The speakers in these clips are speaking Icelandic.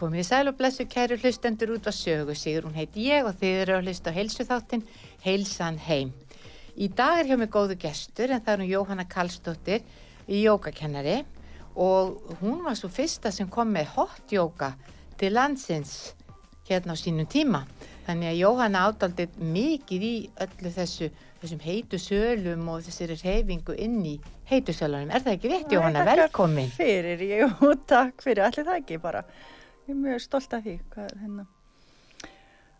Komið sæl og blessu kæru hlustendur út á sögu, Sigrun heiti ég og þið eru að hlusta á heilsuþáttin Heilsan heim. Í dag er hjá mig góðu gestur en það er hún Jóhanna Kallstóttir í jógakennari og hún var svo fyrsta sem kom með hot jóka til landsins hérna á sínum tíma. Þannig að Jóhanna ádaldið mikið í öllu þessu, þessum heitu sölum og þessari reyfingu inn í heitu sölunum. Er það ekki rétt Jóhanna? Velkomin. Fyrir, jú, takk fyrir, allir það ekki bara ég er mjög stolt af því hvað, hérna,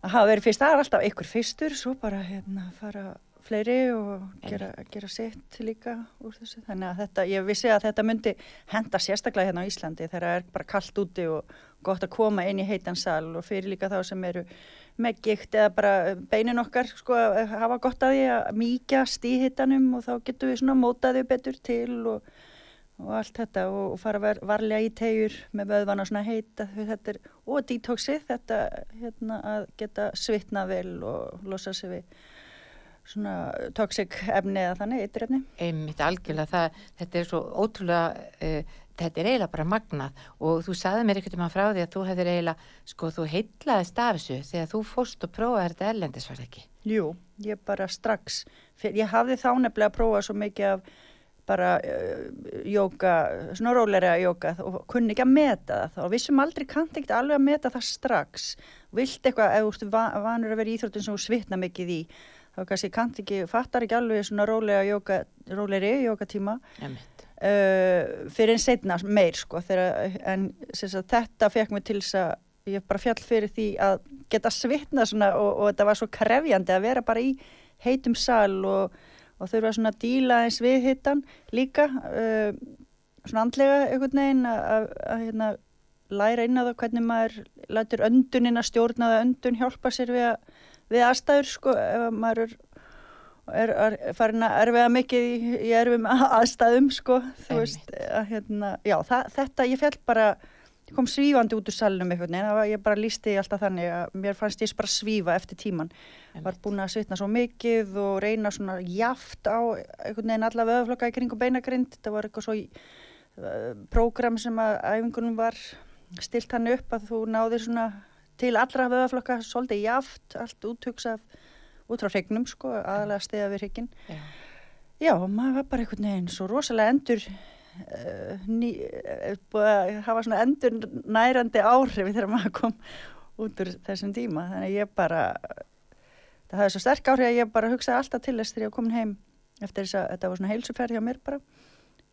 að hafa verið fyrst, það er alltaf ykkur fyrstur, svo bara hérna, fara fleiri og gera, gera sitt líka úr þessu, þannig að þetta, ég vissi að þetta myndi henda sérstaklega hérna á Íslandi þegar það er bara kallt úti og gott að koma inn í heitansal og fyrir líka þá sem eru með gikt eða bara beinin okkar sko að hafa gott að því að mýkjast í hittanum og þá getur við svona mótaðið betur til og og allt þetta og, og fara ver, varlega í tegjur með vöðvana svona heita þetta er, og detoxið þetta hérna, að geta svitna vel og losa sig við svona toxic efni eða þannig, eitrefni. Einmitt algjörlega, það, þetta er svo ótrúlega, uh, þetta er eiginlega bara magnað og þú saði mér ekkert um að frá því að þú hefðir eiginlega, sko þú heitlaðist af þessu þegar þú fórst og prófaði þetta erlendis var ekki? Jú, ég bara strax, ég hafði þá nefnilega að prófa svo mikið af bara uh, jóka, svona róleira jóka og kunni ekki að meta það og vissum aldrei kannt ekkert alveg að meta það strax. Vilt eitthvað, ef þú vanur að vera í Íþróttin sem þú svitna mikið í þá kannski kant ekki, fattar ekki alveg svona rólega jóka, róleiri jókatíma uh, fyrir en setna meir sko þegar, en sagt, þetta fekk mig til þess að ég bara fjall fyrir því að geta svitna svona og, og þetta var svo krefjandi að vera bara í heitum sal og, og þurfa svona að díla eins við hittan líka uh, svona andlega einhvern veginn að hérna, læra inn á það hvernig maður lætur önduninn að stjórna það öndun hjálpa sér við að við aðstæður sko ef maður er, er, er farin að erfiða mikið í, í erfum aðstæðum sko þú veist að hérna já það, þetta ég fell bara ég kom svífandi út úr salunum eitthvað neina ég bara lísti alltaf þannig að mér fannst ég bara svífa eftir tíman. Var búin að svitna svo mikið og reyna svona jaft á einhvern veginn alla vöðflokka í kring og beinagrind þetta var eitthvað svo uh, prógram sem að æfingunum var stilt hann upp að þú náðir svona til allra vöðaflokka svolítið jaft, allt úttugsað út frá hregnum sko, aðalega stiða við hregin. Já. Já, maður var bara einhvern veginn svo rosalega endur uh, ný, uh, hafa svona endur nærandi áhrif þegar maður kom út úr þessum tíma. Þannig ég bara, það hafði svo sterk áhrif að ég bara hugsaði alltaf til þess þegar ég var komin heim eftir þess að þetta var svona heilsuferð hjá mér bara.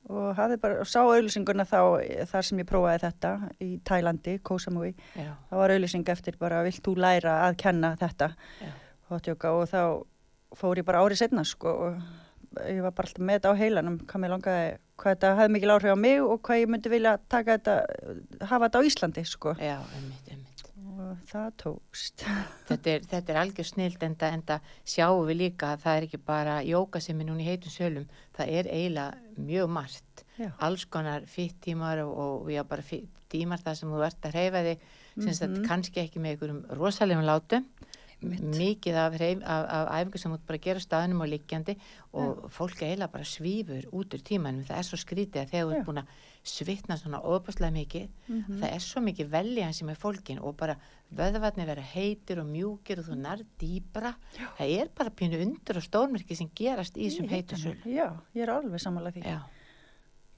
Og hafði bara, og sá auðlýsinguna þá þar sem ég prófaði þetta í Tælandi, Koh Samui þá var auðlýsing eftir bara, vilt þú læra að kenna þetta? Hotjóka, og þá fór ég bara árið setna sko og ég var bara alltaf með þetta á heilanum. Hvað mér langaði, hvað þetta hafði mikil áhrif á mig og hvað ég myndi vilja taka þetta hafa þetta á Íslandi sko. Já, einmitt, það tókst Þetta er, þetta er algjör snild en það sjáum við líka að það er ekki bara jóka sem er núna í heitum sölum það er eiginlega mjög margt já. alls konar fitt tímar og, og já bara fitt tímar það sem þú ert að hreyfa þig sem mm -hmm. kannski ekki með einhverjum rosalegum látum. Mikið af, af, af æfingu sem út bara gera staðnum og likjandi og ja. fólk eiginlega bara svífur út úr tímanum það er svo skrítið að þegar þú ert búin að svitna svona óbúslega mikið mm -hmm. það er svo mikið veljan sem er fólkin og bara vöðvarnir vera heitir og mjúkir og þú nær dýbra Já. það er bara pínu undur og stórmerki sem gerast í þessum heitusölu Já, ég er alveg samanlega því Já.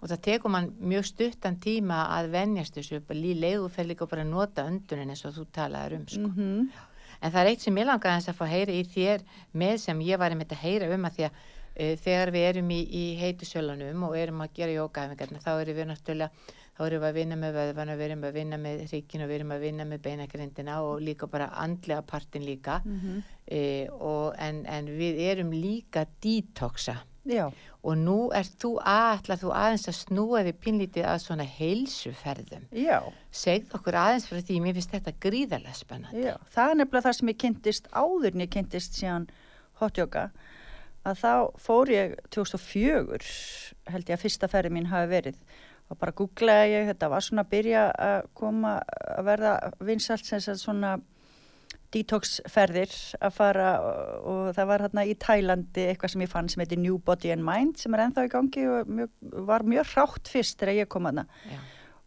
og það tekur mann mjög stuttan tíma að venjast þessu líleiðu fer líka bara nota undunin eins og þú talaður um sko. mm -hmm. En það er eitt sem ég langaði að fá að heyra í þér með sem ég var einmitt að heyra um að því að uh, þegar við erum í, í heitusölunum og erum að gera jókaæfingarna þá erum við náttúrulega þá erum við að vinna með vöðvan og við erum að vinna með og við erum að vinna með beinagrindina og líka bara andlega partin líka mm -hmm. e, en, en við erum líka detoxa Já. og nú er þú aðallar þú aðeins að snúa því pinlítið að svona heilsuferðum Já. segð okkur aðeins fyrir því mér finnst þetta gríðarlega spennandi Já. það er nefnilega það sem ég kynntist áður en ég kynntist síðan hotjóka að þá fór ég 2004 held ég að fyrsta ferði mín hafi verið og bara googlaði ég, þetta var svona að byrja að koma að verða vinsalt sem svona detoxferðir að fara og það var hérna í Tælandi eitthvað sem ég fann sem heitir New Body and Mind sem er enþá í gangi og mjög, var mjög hrátt fyrst þegar ég kom aðna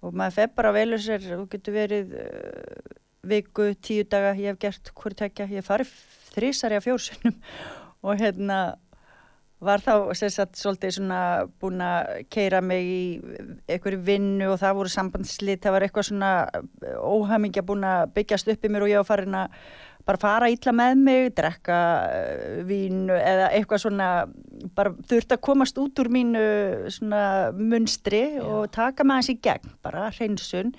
og maður fef bara velur sér, þú getur verið uh, viku, tíu daga, ég hef gert hverju tekja, ég hef farið þrísari af fjórsunum og hérna var þá sagt, svolítið svona búin að keira mig í einhverju vinnu og það voru sambandslit, það var eitthvað svona óhamingja búin að byggjast upp í mér og ég var farin að bara fara ítla með mig, drekka uh, vínu eða eitthvað svona bara þurft að komast út úr mínu svona munstri Já. og taka með hans í gegn, bara hreinsun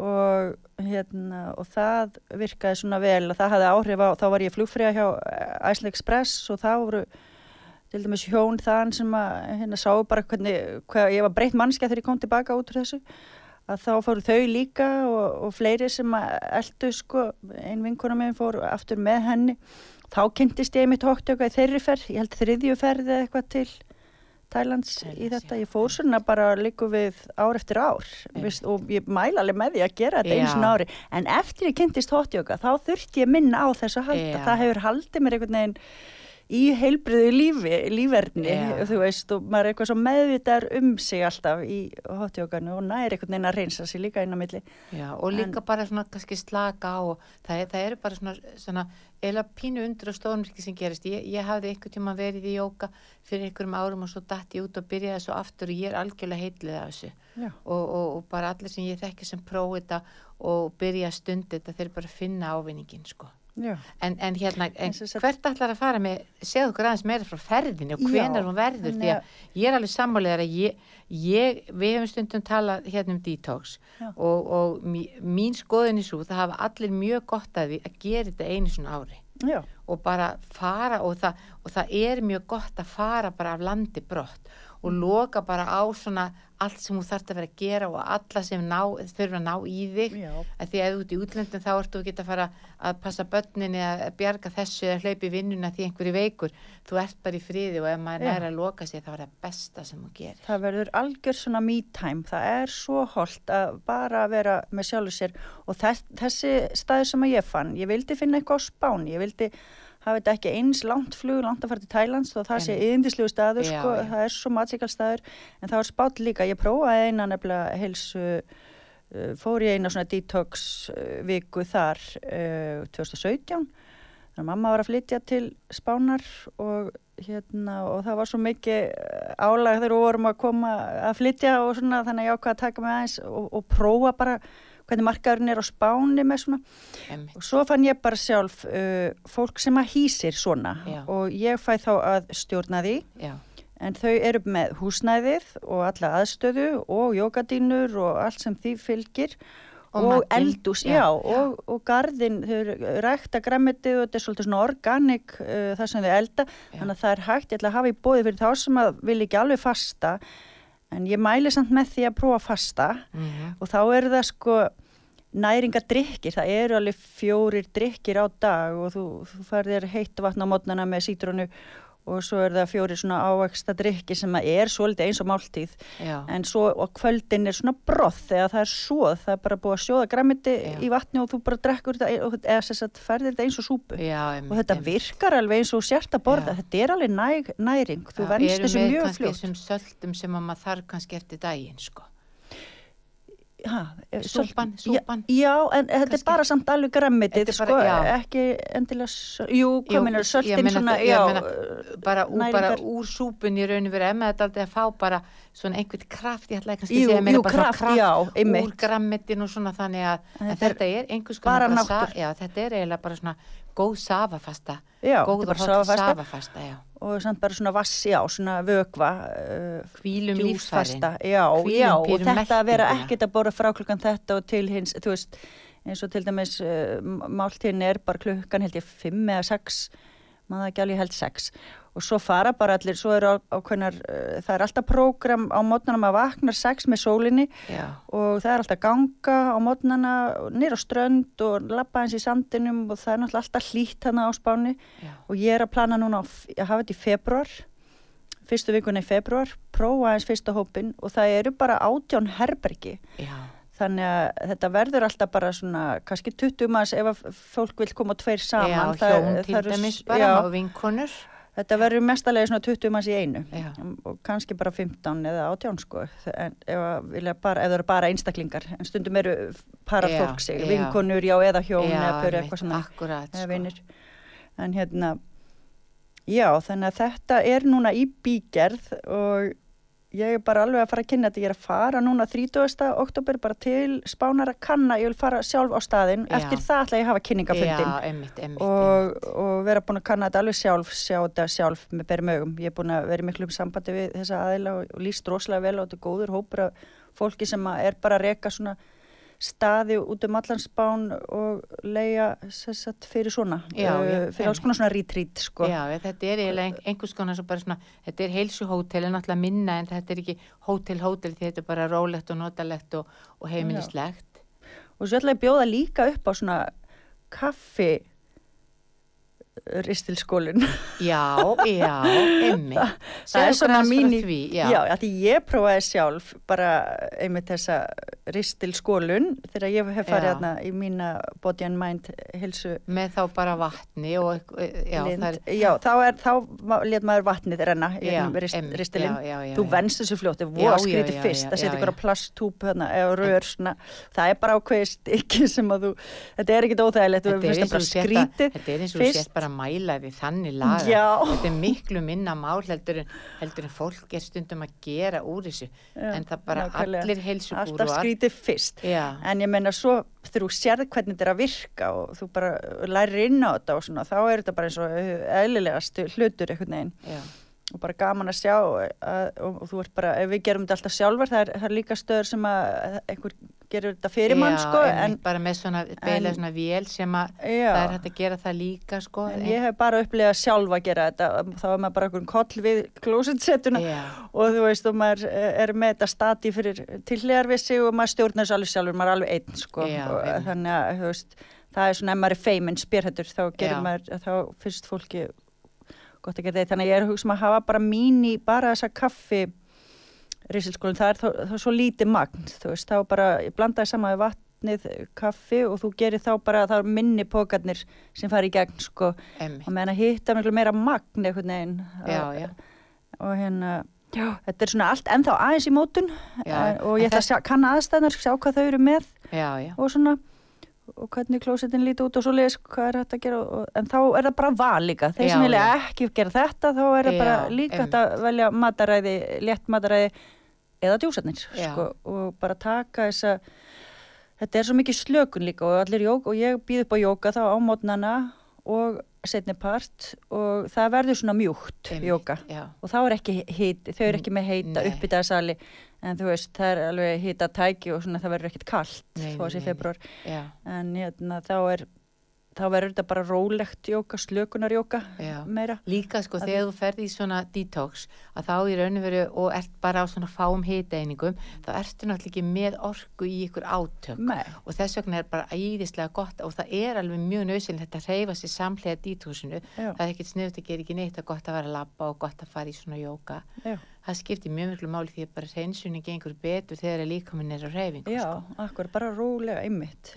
og hérna og það virkaði svona vel og það hafði áhrif á, þá var ég flugfríða hjá Æsla Express og þá voru til dæmis hjón þann sem að hérna sá bara hvernig, hvað ég var breytt mannskja þegar ég kom tilbaka út úr þessu að þá fóru þau líka og, og fleiri sem að eldu sko ein vinkona meginn fór aftur með henni þá kynntist ég mitt hóttjóka í þeirri ferð, ég held þriðju ferði eitthvað til Thailands í þetta. Ég fór svona bara líku við ár eftir ár Vist, og ég mæla alveg með því að gera þetta einu Já. svona ári. En eftir ég kynntist hotjóka þá þurfti ég minna á þessu að halda. Já. Það hefur haldið mér einhvern veginn í heilbriðu lífi, lífverðni, Já. þú veist, og maður er eitthvað svo meðvitar um sig alltaf í hotjókanu og næri einhvern veginn að reynsa sig líka inn á milli. Já, og líka bara svona kannski slaka á og það, það eru bara svona, svona eila pínu undur og stórmyrki sem gerist. Ég, ég hafði einhvern tíma verið í jóka fyrir einhverjum árum og svo datt ég út og byrjaði svo aftur og ég er algjörlega heitlið af þessu. Og, og, og bara allir sem ég þekki sem prófi þetta og byrja að stundi þetta þeir bara finna ávinningin, sko. En, en hérna, en hvert ætlar að fara með, segðu okkur aðeins meira frá ferðinni og hvenar hún verður, því að ég er alveg sammálegar að ég, ég, við hefum stundum talað hérna um detox Já. og, og mí- mín skoðin í svo, það hafa allir mjög gott að því að gera þetta einu svona ári Já. og bara fara og það, og það er mjög gott að fara bara af landi brott og loka bara á svona allt sem þú þarft að vera að gera og alla sem ná, þurfa að ná í þig. Að því að þú ert í útlöndin þá ertu ekki að fara að passa börnin eða bjarga þessu eða hlaupi vinnuna því einhverju veikur. Þú ert bara í friði og ef maður Já. næri að loka sig þá er það besta sem þú gerir. Það verður algjör svona me time. Það er svo holdt að bara vera með sjálfur sér. Og þess, þessi staði sem að ég fann, ég vildi finna eitthvað á spáni, ég vildi hafa þetta ekki eins langt flug, langt að fara til Thailands og það sé yðindislegu staður, Já, sko, já. það er svo matsikal staður, en það var spátt líka, ég prófaði eina nefnilega heilsu, uh, fór ég eina svona detox uh, viku þar uh, 2017, þannig að mamma var að flytja til Spánar og hérna og það var svo mikið álag þegar við vorum að koma að flytja og svona þannig að ég ákvað að taka mig aðeins og, og prófa bara hvernig markaðurinn er á Spáni með svona. Einmitt. og svo fann ég bara sjálf uh, fólk sem að hýsir svona. Já. og ég fæ þá að stjórna því. Já, en þau eru með húsnæðið og alla aðstöðu og jókadínur og allt sem því fylgir. Og og, eldús, Já, já, já. og, og garðin, þau eru rækta græmitið og þetta er svolítið svona organik uh, það sem þau elda, þannig að það er hægt. Ég ætla að hafa í bóði fyrir þá sem að vil ekki alveg fasta, en ég mæli samt með því að prófa fasta. Mm og þá eru það sko næringadrykkir, það eru alveg fjórir drykkir á dag og þú, þú færðir heitt vatn á mótnana með sítrónu og svo er það fjórir svona ávexta drykki sem er svolítið eins og máltíð já, en svo á kvöldin er svona broth þegar það er svoð, það er bara búið að sjóða græmiti í vatni og þú bara drekkur þetta og- eða þess að ferðir þetta eins og súpu já einmitt, og þetta einmitt. virkar alveg eins og sért að borða, Já. þetta er alveg næg, næring, þú Já, venst eru þessu með mjög kannski fljótt. þessum söldum sem að maður þarf kannski eftir daginn sko. Eh, Súpan, súpan. Já, en þetta Kannski- er bara samt alveg græmitið, sko, bara- ekki endilega, jú, Jú, hvað minnur, ég söltin meina svona, já, meina uh, bara, úr, bara næringar- úr súpunni í raun og verið emma þetta aldrei að fá bara svona einhvern kraft, ég kannski Jú, að segja jú, bara svona kraft, já, úr grammetin og svona þannig að þetta er er einhvers bara konar þetta er eiginlega bara svona góð safafasta. Já, góð og holl safafasta. já. og samt bara svona vass, já, svona vökva, hvílum líffærin. Djúsfasta, já, Hvílum já, og þetta að vera ekkert að bora frá klukkan þetta og til hins, þú veist, eins og til dæmis uh, máltíðin er bara klukkan held ég fimm eða sex, maður ekki alveg held sex og svo fara bara allir, svo eru á, ákveðnar, uh, það er alltaf prógram á mótnanum að vaknar sex með sólinni já, og það er alltaf ganga á mótnana nýr á strönd og labba eins í sandinum og það er náttúrulega alltaf hlýtt hana á spáni. Já, og ég er að plana núna á, að hafa þetta í februar fyrstu vikuna í februar prófa eins fyrsta hópin og það eru bara átján herbergi. Já, þannig að þetta verður alltaf bara svona kannski 20 manns ef að fólk vil koma tveir saman. Já hjón til dæmis bara og vinkonur þetta verður mestalegi svona 20 manns í einu. Já. og kannski bara 15 eða 18 sko. En ef, það eru bara einstaklingar. En stundum eru para Já, fólk sig vinkonur, já, eða hjón já, eða einmitt, eitthvað svona. akkurat sko. en hérna já þannig að þetta er núna í bígerð og ég er bara alveg að fara að kynna þetta. Ég er að fara núna 30. oktober bara til spánar að kanna, ég vil fara sjálf á staðinn. Já. eftir það ætla ég að hafa kynningafundin já, einmitt, einmitt, og, og vera búin að kanna þetta alveg sjálf sjá þetta sjálf með berum augum. Ég er búin að vera í miklum sambandi við þessa aðila og, líst rosalega vel og þetta er góður hópur af fólki sem er bara að reka svona staði út um allan spán og leia sagt, fyrir svona Já, uh, já, fyrir alls konar svona retreat sko. Já, þetta er eiginlega ein- einhvers konar svo bara svona, þetta er heilsuhótel en náttúrulega minna en þetta er ekki hótel-hótel því þetta er bara rólegt og notalegt og, og heimilislegt. og svo ætla ég að bjóða líka upp á svona kaffi ristilskólinn. Já, já, emmi. Það er svona mín í, Því, já, já, já því ég prófaði sjálf bara einmitt þessa ristilskólun þegar ég hef farið Já. hérna í mína body and mind hilsu með þá bara vatni og, eitthvað- já, lind. það er, Já, þá er, þá let maður vatnið renna í Já, rist, einmitt, ristilinn. já, já, já, Þú já. venst þessu fljótt, það Já, já, skrítið já, fyrst já, að setja já, ykkur já. plasttúp hérna, eða rör svona, það er bara ákveðist ekki sem að þú, þetta er ekkit óþægilegt, þú Þetta er eins og að- skrítið. þetta er eins og þú fyrst. Að mæla því þannig laga. Já. Þetta er miklu minna mál heldur en, heldur en fólk er stundum að gera úr þessu. Já, en það bara nákvæmlega. allir heilsugúruar. Alltaf skrítið fyrst. Já, En ég meina svo þú sérð hvernig þetta er að virka og þú bara lærir inn á þetta og svona, þá er þetta bara eins og eðlilegast hlutur einhvern veginn já, og bara gaman að sjá að, og, og þú ert bara, ef við gerum þetta alltaf sjálfar, það er, það er líka stöður sem að einhver gerur þetta fyrir mann, sko, en, einmitt, bara með svona beila en- svona vél sem að já, það er hægt að gera það líka sko. en ég hef bara upplegað sjálf að gera þetta, þá er maður bara einhvern koll við klósetsetuna Já, og þú veist, og maður er með þetta stati fyrir sig og maður stjórnar þessu alveg sjálfur, maður er alveg einn, sko, Já, og, þannig að, þú veist, það er svona, ef maður er feiminn spyrhættur, þá gerir Já. maður, þá finnst fólki gott að geta þetta, þannig að ég er að hugsa um að hafa bara mín í bara þessa kaffi risilskólinn, það er þá, þá svo lítið magn, þú veist, þá bara ég blandaði saman við vatnið, kaffi og þú gerir þá bara, það er minni pókarnir sem fari í gegn, sko, emmi. og meðan að hitta miklu meira magn Já, já. og hérna já, þetta er svona allt ennþá aðeins í mótun. Já, eh, og en ég ætla að sjá, kanna aðstæðnar sjá hvað þau eru með Já, já. og svona og hvernig klósetin líti út og svo leiðis hvað er hægt að gera og, en þá er það bara val líka. Þeir Já, sem vilja ekki gera þetta þá er það bara líka hægt að velja mataræði, létt mataræði eða djúsarnir Já. sko, og bara taka þessa þetta er svo mikið slökun líka og allir jók og ég býð upp á jóka þá á mótnana og setni part og það verður svona mjúkt Einmitt, jóka Já, og þá er ekki hiti, þau eru ekki með heita Nei. uppbyttaðasali en þú veist, það er alveg hita tæki og svona það verður ekkert kallt þó að sé februar en hérna, þá er þá verður þetta bara rólegt jóka, slökunarjóka já. meira Líka sko þegar þú ferði í svona detox að þá í rauninu veru og ert bara á svona fáum hitaeiningum þá ertu náttúrulega ekki með orku í ykkur átök Nei. og þess vegna er bara æðislega gott og það er alveg mjög nöðsynlegt þetta reyfa sér samlega detoxinu Já. það er ekkert sniðut að gera ekki neitt að gott að vera að labba og gott að fara í svona jóka Já, það skiptir mjög miklu máli því að bara hreinsunni gengur betur þegar líka minn er á reyfingu já sko. akkur, bara rólega einmitt.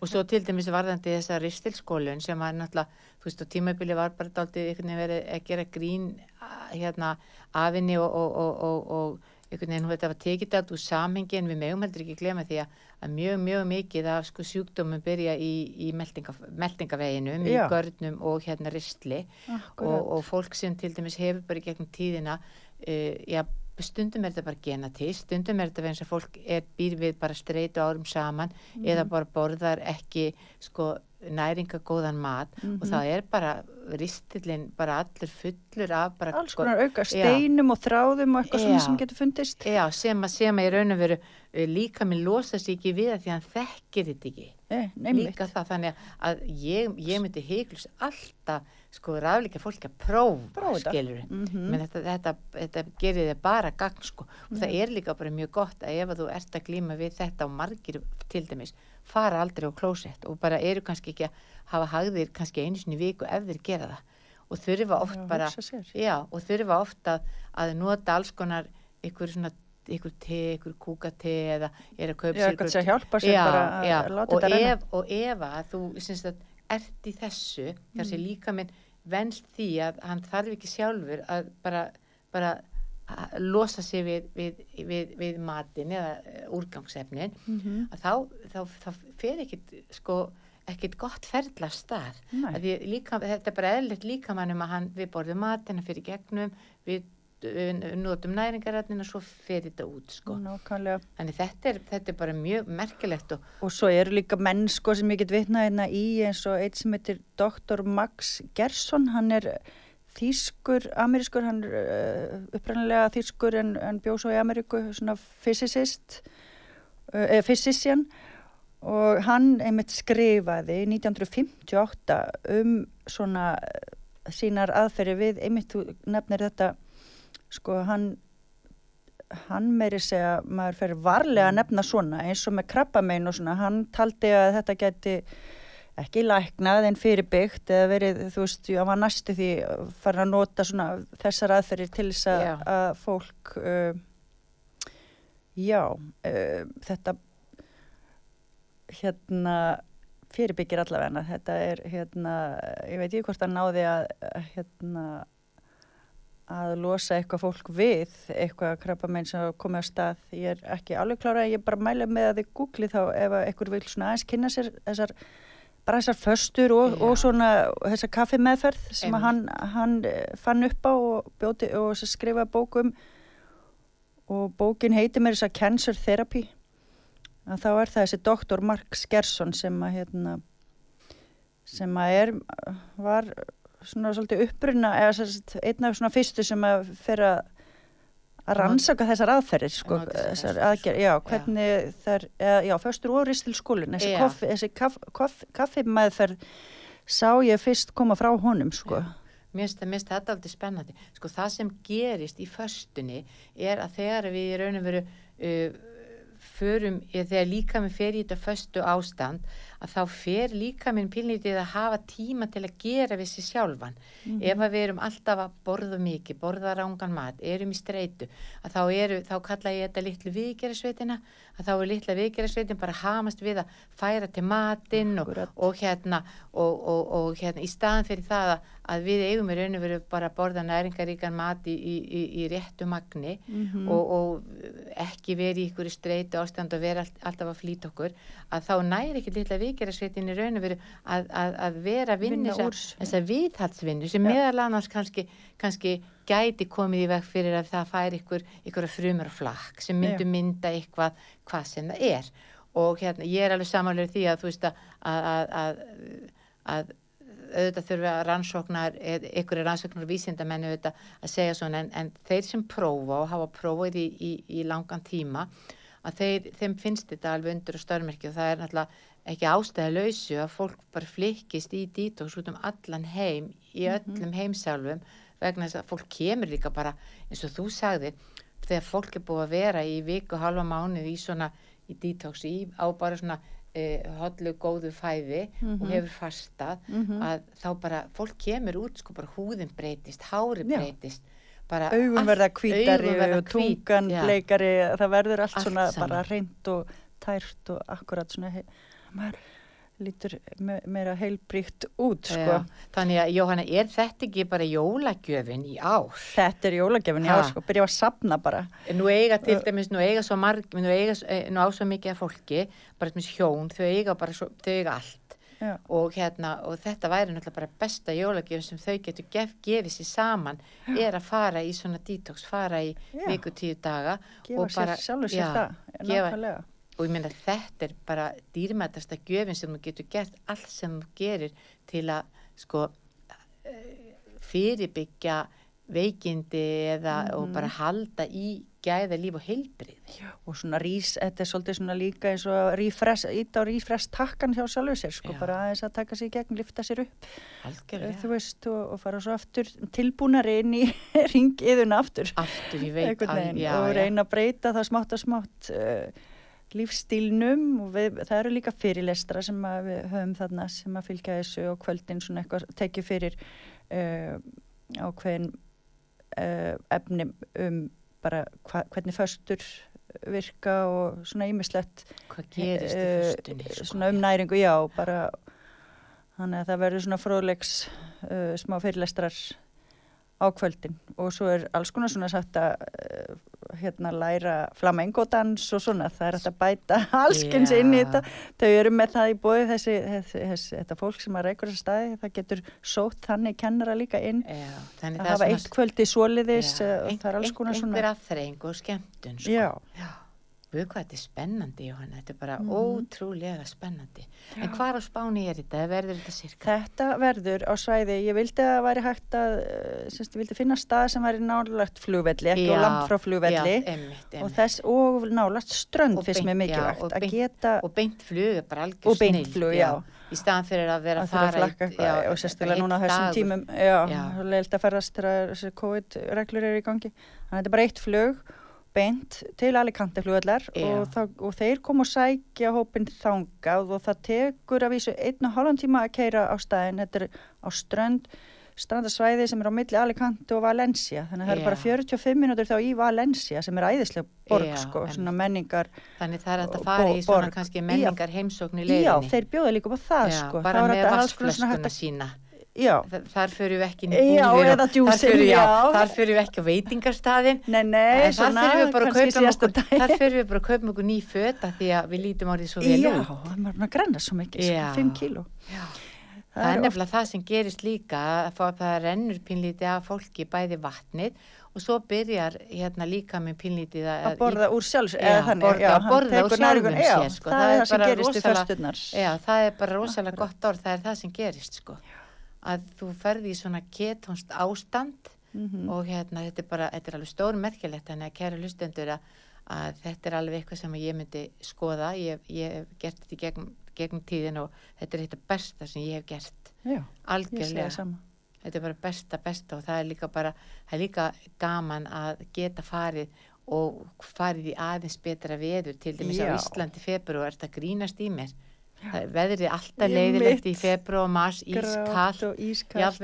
Og svo til dæmis varðandi þessa ristilskólun sem var náttúrulega, þú veist, og tímabili var bara verið að gera grín að- hérna afinni og, og, og, og, og einhvern veginn, þetta var tekið allt úr samhengi en við megum heldur ekki glema því að, að mjög, mjög mikið af sko sjúkdómum byrja í, í meldinga, meldingaveginum, í Já. görnum og hérna ristli Akkurat. og, og fólk sem til dæmis hefur bara í gegnum tíðina, uh, já, stundum er þetta bara genatist, stundum er þetta eins og fólk er býr við bara streitu árum saman eða Mhm. bara borðar ekki sko næringagóðan mat og Mhm. það er bara ristillin bara allur fullur af bara alls konar auka Já. steinum og þráðum og eitthvað svona Já. sem getur fundist Já, sem að sem að í raun og veru uh, líka minn losa sig ekki við það því að hann þekkir þetta ekki Nei, einmitt. líka það þannig að ég, ég myndi heiklus alltaf sko rafleika fólk að prófa, skilur Mhm. menn þetta, þetta, þetta gerir þið bara gagn sko og það er líka bara mjög gott að ef að þú ert að glíma við þetta og margir til dæmis fara aldrei á klósett og bara eru kannski ekki að hafa hagðir kannski einu sinni viku ef þeir gera það. Og þurfa oft Já, bara já, og þurfa oft að, að nota alls konar ykkur svona ykkur te, ykkur kúkate eða er að kaupa sér ykkur- já, já, og ef, og ef að þú syns að ert í þessu þar Mm. sem líka minn venst því að hann þarf ekki sjálfur að bara, bara losa sig við, við, við, við matin eða eh, úrgangsefnin Mhm. að þá, þá, þá fer ekkit sko ekkit gott ferðla stað líka, þetta er bara eðlilegt líka mannum að hann, við borðum matin, hann fyrir gegnum við notum næringarætnin og svo fer þetta út sko. Þannig þetta er, þetta er bara mjög merkilegt og Og svo eru líka menn sko sem ég get vitnað hérna í eins og eitt sem heitir Dr. Max Gerson, hann er þýskur, amerískur, hann uh, upprænilega þýskur en, en bjó svo í Ameríku, svona physicist, uh, eða physician. Og hann einmitt skrifaði 1958 um svona uh, sínar aðferði við, einmitt þú nefnir þetta, sko hann hann meiri segja, maður fer varlega að nefna svona eins og með krabbamein og svona, hann taldi að þetta geti ekki læknað en fyrirbyggt eða verið, þú veist, ég var næstu því farin að nota svona þessar aðferðir til þess að, að fólk uh, já uh, þetta hérna fyrirbyggir allavega. Þetta er hérna, ég veit ekki hvort að náði að hérna að losa eitthvað fólk við eitthvað krabbamein sem komið á stað. Ég er ekki alveg klára, ég bara mæla með að þið googli þá ef að eitthvað vil svona aðeins kynna sér þessar, bara þessar föstur og, og svona þessar kaffimeðferð sem hann, hann eh, fann upp á og, bjóti, og sem skrifaði bókum og bókin heitir mér þess að Cancer Therapy. Að þá er það þessi doktor Mark Skersson sem að hérna sem að er var svona svolítið uppruna eða einn af svona fyrstu sem að fyrir að að rannsaka þessar aðferðir sko, þessar aðgerð, já, hvernig þær, já, föstur og ristil skólin, þessi, Já. koffi, þessi kaff, kaff, kaffimeðferð sá ég fyrst koma frá honum, sko. Það- mér finnst þetta aldrei spennandi. Sko það sem gerist í föstunni er að þegar við í raun og veru uh, förum, þegar líka minn fer í þetta föstu ástand, að þá fer líka minn pílnýtið að hafa tíma til að gera við sér sjálfan. Ef að við erum alltaf að borða mikið, borða rángan mat, erum í streitu, að þá, eru, þá kalla ég þetta litlu viðgerasveitina, að þá er litla viðgerasveitin bara hamast við að færa til matinn og, og hérna og, og, og hérna í staðan fyrir það að, að við eigum í raun og veru bara að borða næringaríkan mat í, í, í, í réttu magni Mhm. og, og ekki verið í ykkur streitu ástand og vera all, alltaf að flýta okkur að þá næri ekki litla viðgerasveitin í raun og veru að, að, að vera að vinna þessu. þessa viðhaldsvinnu sem Já. meðal annars kannski, kannski gæti komið í veg fyrir að það færi ykkur, ykkur frumur og flakk sem myndu Já. mynda eitthvað hvað sem það er og hérna ég er alveg samanlega því að þú veist að, að, að, að, að auðvitað þurfa rannsóknar, ykkur er rannsóknar vísindamenn auðvitað að segja svona en, en þeir sem prófa og hafa prófað í, í, í langan tíma að þeir, þeim finnst þetta alveg undur og störmerki og það er náttúrulega ekki ástæða lausu að fólk bara flikkist í detox út um allan heim í öllum heimsálfum vegna þess að fólk kemur líka bara eins og þú sagði þegar fólk er búið að vera í viku halva mánuð í svona í í á bara svona uh, hodlu góðu fæði og hefur fastað Mhm. að þá bara fólk kemur út sko bara húðin breytist, hári breytist allt- verða verða og tungan já. bleikari, það verður allt, Allt svona saman. bara reynd og tært og akkurat svona, maður lítur me meira heilbríkt út, sko. Já, þannig að Jóhanna, er þetta ekki bara jólagjöfin í ár? Þetta er jólagefin, já, Ha. sko, byrja að sapna bara. Nú eiga til dæmis, nú eiga svo marg, nú eh, nú á svo mikið af fólki, bara sem hjón, þau eiga bara svo, þau eiga allt. Já. Og hérna, og þetta væri náttúrulega bara besta jólagjöfin sem þau getur gef, gefið sér saman, er að fara í svona detox, fara í Já. viku tíu daga. Gefa og bara- sér sjálfur sér já, það, nákvæmlega. Og ég meina þetta er bara dýrmætasta gjöfin sem þú getur gert allt sem þú gerir til að sko eh, fyrirbyggja veikindi eða og bara halda í gæða líf og heilbrið og svona rís, þetta er svolítið svona líka eins og rífrest, ít á rífrest takkan hjá sjálfur sér, sko, Já. bara aðeins að taka sér í gegn, lifta sér upp, algjörlega, þú veist, og, og fara svo aftur tilbúnari inn í ringiðuna aftur, aftur ég veit veginn, já, og reyna að breyta það smátt og smátt uh, lífstílnum og við, það eru líka fyrirlestra sem við höfum þarna sem að fylgja þessu og kvöldin svona eitthvað tekið fyrir uh, ákveðin uh, efni um bara hva, hvernig föstur virka og svona ímislegt hvað gerist í eh, fyrstunni sko, svona um næringu, já, bara þannig að það verður svona fróðleiks uh, smá fyrirlestrar á kvöldin og svo er alls konar svona sagt að uh, hérna læra flamengodans og svona, það er hægt að bæta allskins Já. inn í þetta þau eru með það í bóði þessi, þessi, þessi þetta fólk sem að reykur þessa staði, það getur sótt þannig kennara líka inn þannig að hafa eitt kvöldi svoleiðis já, uh, og það er alls konar svona einhver aðþreying og skemmtun sko. já, já. Við hvað þetta er spennandi, Jóhanna, þetta er bara Mhm. ótrúlega spennandi. En hvar á Spáni er þetta? Verður þetta cirka? Þetta verður á svæði, ég vildi að það væri hægt að, uh, semst, ég vildi finna stað sem væri nálagt flugvelli, ekki og langt frá flugvelli Já, einmitt, og einmitt. þess og nálagt strönd Og fyrst já, mikilvægt og að beint- geta Og beint flug er bara algjör Og beint flug, já. Í staðan fyrir að vera að fara eitthvað og sérstaklega núna á þessum tímum, já, Já. leilt að ferðast þegar COVID-reglur eru í gangi, þannig að þetta er bara eitt flug beint til Alicante flugvallar Já. og, og þeir kom og sækja hópin þangað og það tekur að vísu einn og hálfan tíma að keira á staðin, þetta er á strönd strandasvæði sem er á milli Alicante og Valencia, þannig að það Já. er bara 45 minútur þá í Valencia sem er æðislega borg Já, sko, svona menningar Þannig það er að Og fara í svona borg. kannski Já. menningar heimsókn í Já, leiðinni. þeir bjóða líka upp á það Já, sko bara Það með að- sína. Já, Þa- Þar fyrir við ekki Já, djúsin, þar fyrir, já. Þar fyrir við ekki á veitingarstaðin. nei, nei, svona að þar fyrir við bara að kaupa okkur ný föta því að við lítum orðið svo vel Já, út. það er að granna svo mikið, Já. sko, 5 kíló Já. Það Það er nefnilega það sem gerist líka að það rennur pínlítið af fólki bæði vatnið og svo byrjar hérna líka með pínlítið að borða úr sjálfs Já, já, að borða úr sjálfum já, sér, sko. það, er það sem gerist í Já, það er bara rosalega gott orð, það er það sem gerist sko. Að þú ferði í svona ketónst ástand Mhm. og hérna þetta er bara, þetta er alveg stór merkilegt þannig að kæra lustendur að, að þetta er alveg eitthvað sem ég myndi skoða, ég, ég hef gert þetta í gegnum, gegnum tíðin og þetta er þetta besta sem ég hef gert, já, algjörlega. Þetta er bara besta, besta og það er líka bara, það er líka gaman að geta farið og farið í aðeins betra veður til dæmis á Já. Íslandi februar, þetta grínast í mér. Veðrið alltaf leiðilegt í februar og mars, ískall, og-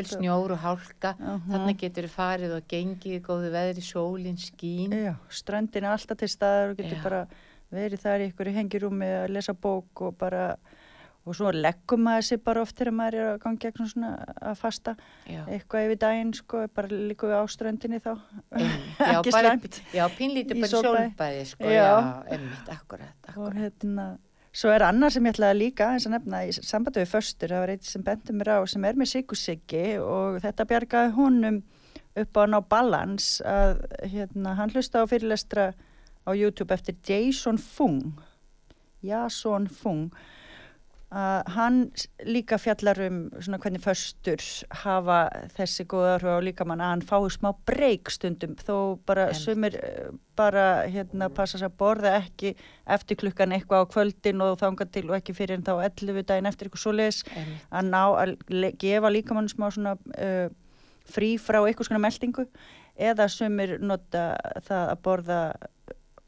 snjór og hálka. Aha. Þannig getur þú farið og gengið góðu veðri, sólin, skín. já, ströndin er alltaf til staðar og getur Já. bara verið þar í ykkur hengirúmi að lesa bók og bara og svo leggum maður sér bara oft þegar maður er að ganga gegn svona að fasta Já, eitthvað yfir daginn sko, bara líka við á ströndinni þá já, Ekki bara, pínlítið Í sólbæði. sko, Já. já, einmitt, akkurat, og akkurat. hérna svo er annar sem ég ætlaði líka eins að nefna í sambandi við föstur, það var eitt sem bendur mér á sem er með síkusiki og þetta bjargaði honum upp á ná balans að hérna, hann hlusta á fyrirlestra á YouTube eftir Jason Fung. Jason Fung að hann líka fjallar um svona hvernig föstur hafa þessi góða áhrif á líkamann að hann fái smá breyk stundum þó bara Einmitt. sumir eh, bara hérna passa sér að borða ekki eftir klukkan eitthvað á kvöldin og þanga til og ekki fyrir en þá 11 daginn eftir eitthvað svoleiðis einmitt. að ná að gefa líkamann smá svona uh, frí frá eitthvað svona meldingu eða sumir nota það að borða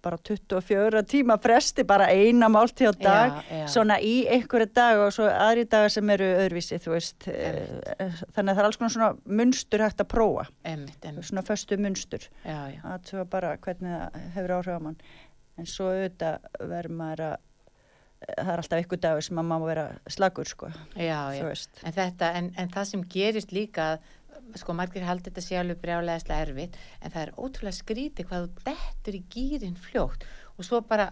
bara 24 tíma fresti, bara eina máltíð á dag, Já, já. svona í einhverja dag og svo aðri dagar sem eru öðruvísi, þú veist. Einmitt. Eh, Þannig að það er alls konar svona munstur hægt að prófa, Einmitt, einmitt, svona föstu munstur, já, að svo bara hvernig það hefur áhrif á mann. En svo auðvitað verður maður að, það er alltaf ykkur dagur sem að maður má vera slagur, sko, Já, já. þú. En, þetta, en, en það sem gerist líka, sko margir haldi þetta sé alveg brjálæðislega erfitt, en það er ótrúlega skrítið hvað þú dettur í gýrin fljótt og svo bara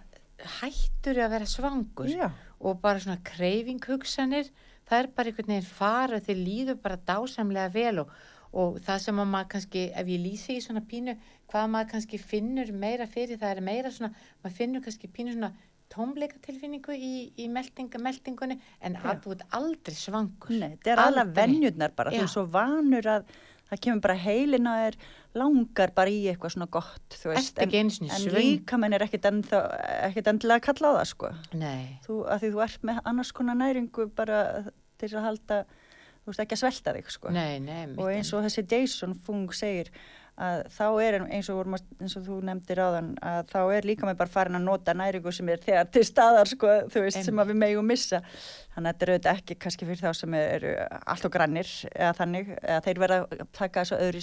hættur að vera svangur Já, og bara svona kreyfinghugsanir, það er bara einhvern veginn fara þeir líður bara dásamlega vel og, og það sem að maður kannski, ef ég lýsi í svona pínu, hvað maður kannski finnur meira fyrir, það er meira svona, maður finnur kannski pínu svona tómleikatilfinningu í, í meldinga, meldingunni en að þú ert aldrei svangur. nei, þetta er alveg Aldrei. venjurnar bara, þú Já. er svo vanur að það kemur bara heilin að er langar bara í eitthvað svona gott, þú veist. En svöng. líka menn er ekkit, ennþá, ekkit endilega að kalla á það, sko. Nei, Þú, að því þú ert með annars konar næringu bara til að halda, þú veist, ekki að svelta þig, sko. nei, nei. og eins og þessi Jason Fung segir að þá er eins og, vorum eins og þú nefndir áðan að þá er líka með bara farin að nota næringu sem er þegar til staðar sko, veist, sem við megum missa þannig að þetta er auðvitað ekki kannski fyrir þá sem eru allt og grannir eða þannig, eða þeir verða að taka þessu öðru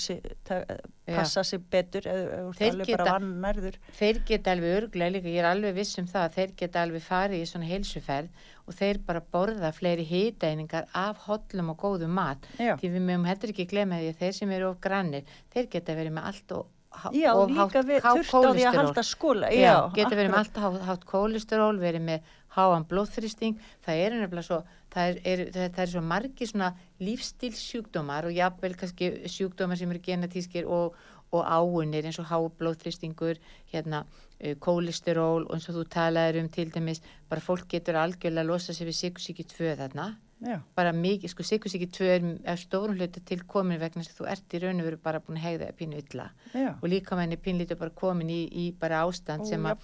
passa sig betur eða Þeir geta- vann nærður Þeir geta alveg örglega líka, ég er alveg viss um það að þeir geta alveg farið í svona heilsuferð og þeir bara borða fleiri hýtæningar af hollum og góðum mat. Já. Því við mögum heldur ekki glemja því að þeir sem eru of grannir, þeir geta verið með allt og Já, líka við þurft á því að halda skóla Já, geta verið með allt há, hátt kólesteról, verið með háan blóðþrýsting, það eru nefnilega svo, það er, er, það, er svo margi svona lífstílsjúkdómar og jafnvel kannski sjúkdómar sem eru genatískir og, og áunir eins og há blóðþrýstingur, hérna, uh, kólesteról og eins og þú talaðir um til dæmis, bara fólk getur algjörlega að losa sig við sikursíki 2 þarna, Já, bara mikið, sko sikursíki 2 er, stórum hluta til komin vegna þess að þú ert í raun og veru bara búin að hegða pínu illa. Já, og líka menni pínlítið bara komin í, í bara ástand sem að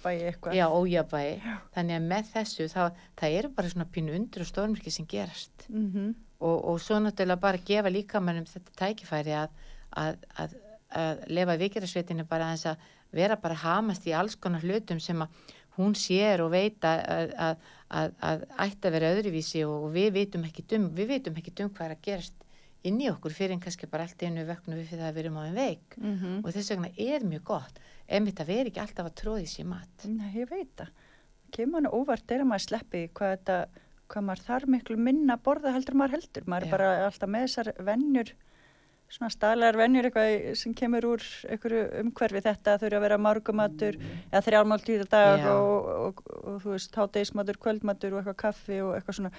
ójafvægi. Þannig að með þessu þá, það eru bara svona pínu undur og stórmyrki sem gerast. Mm og, og svo náttúrulega bara gefa líkamannum þetta tækifæri að, að, að, að lefa vikirasveitinu bara að vera bara hamast í alls konar hlutum sem að hún sér og veit að, að, að, að, ætti að vera öðruvísi og við veitum ekki dum, við veitum ekki dum hvað er að gerast inn í okkur fyrir en kannski bara allt einu vöknu við fyrir það að við erum á einn veik Mhm. og þess vegna er mjög gott emitt að vera ekki alltaf að tróði sér mat Nei, ég veit það. Kemur hann óvart er að maður sleppi hvað þetta, hvað maður þarf miklu minna að borða heldur en maður heldur. Maður Já. er bara alltaf með þessar vennjur, svona staðlegar vennjur eitthvað sem kemur úr einhverju umhverfi þetta þurfa að vera margumatur eða þrjálmáltíð að dag Já. og, og, og, og þú veist, hátegismatur, kvöldmatur og eitthvað kaffi og eitthvað svona.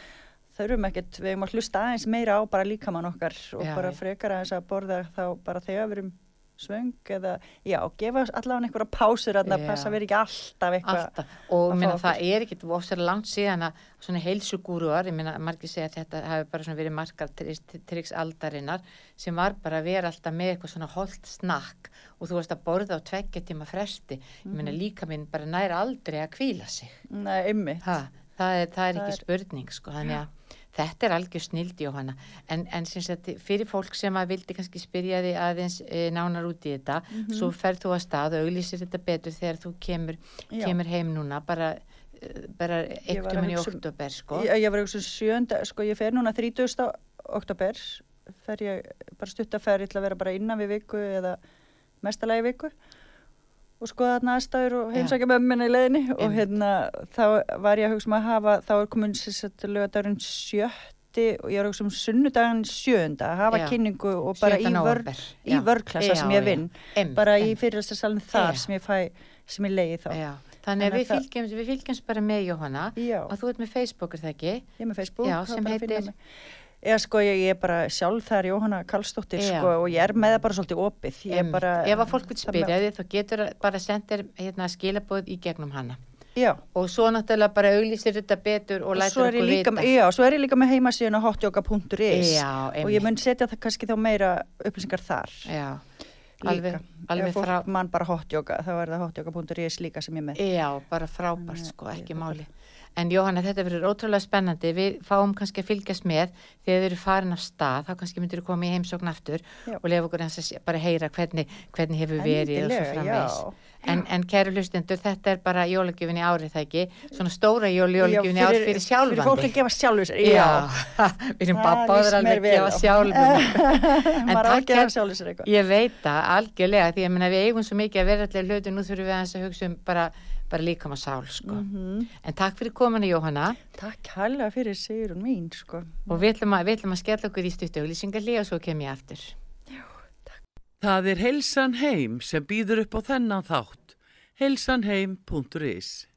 Þurfum ekkert, við erum að hlusta aðeins meira á bara líkamann okkar og Já, bara frekar aðeins að borða þá bara þegar við erum svöng eða, já, gefa allavega einhverja pásur að Já. passa vera ekki alltaf eitthvað alltaf og minna, fá það er ekkit ofsar langt síðan að svona heilsugúruar, ég minna margir segja að þetta hafi bara svona verið margar triks aldarinnar sem var bara að vera alltaf með eitthvað svona holt snakk og þú varst að borða á tveggja tíma fresti ég minna Mhm. líka minn bara nær aldrei að kvíla sig Nei, ha, það, er, það er Það ekki spurning sko, þannig að þetta er algjör snild Jóhanna en, en sagt, fyrir fólk sem að vildi kannski spyrja því aðeins e, nánar út í þetta Mhm. svo ferð þú að stað og auglýsir þetta betur þegar þú kemur, kemur heim núna bara, eh, bara Ég eitt var að um í um- oktober sko. Ég, ég var eitthvað sjönda, sko, ég fer núna 30. oktober, fer ég bara stuttaferð, ég ætla að vera bara innan við viku eða mestalagi viku og skoða þarna aðstæður og heimsækja mömmina í leiðinni og Einmitt. hérna þá var ég að hugsa um að hafa, þá er komin lögadagurinn sjötti og ég er að hugsa um sunnudaginn sjönda að hafa Já. kynningu og bara í, 7. vör, í vörklassa sem ég vinn, bara í einmitt. fyrirlæstarsalinn þar sem ég fæ, sem ég leiði þá. Þannig að við fylgjumst, við fylgjumst bara með Jóhanna Já. og þú ert með Facebook er það ekki? Ég er með Facebook. Já, sem heitir-. Eða sko, ég, ég er bara sjálf þar Jóhanna Karlsdóttir Já. sko og ég er með það bara svolítið opið. Er Einmitt. bara... ef að fólk vil það spyrja því þá getur bara sendir hérna, skilabóð í gegnum hana Já, og svo náttúrulega bara auglýsir þetta betur og og lætur er, okkur líka, vita já, svo er ég líka með heimasíðuna hotyoga.is Já, og ég mun setja það kannski þá meira upplýsingar þar. Já, alveg, alveg fólk frá, mann bara hotyoga, þá er það hotyoga.is líka sem ég er með. já, bara frábært sko, ekki er máli. En Jóhanna, þetta verður ótrúlega spennandi, við fáum kannski að fylgjast með þegar þið eru farin af stað, þá kannski myndir þú koma í heimsókn aftur Já. og lefa okkur hans að bara heyra hvernig, hvernig hefur verið og svo já. En, en kæru hlustendur, þetta er bara jólagjöfin í árið það ekki, svona stóra jól, jólagjöfin í árið fyrir sjálfandi. Fyrir fólk að gefa sjálfur sér, Já, já. við erum Það bara líst báður alveg að gefa á takk að gefa sjálfur sér eitthvað. Ég veit það, algjörlega, því að við eigum svo mikið að vera allir hluti, nú þurfum við að hugsa um bara, bara líkam að sál, sko. Mhm. En takk fyrir kominu, Jóhanna, Takk hærlega fyrir Sigrun mín, sko. og við ætlum að, við ætlum að skella okkur í stuttu auglýsingarlí og svo kem ég aftur. Það er Heilsan Heim sem býður upp á þennan þátt. heilsanheim.is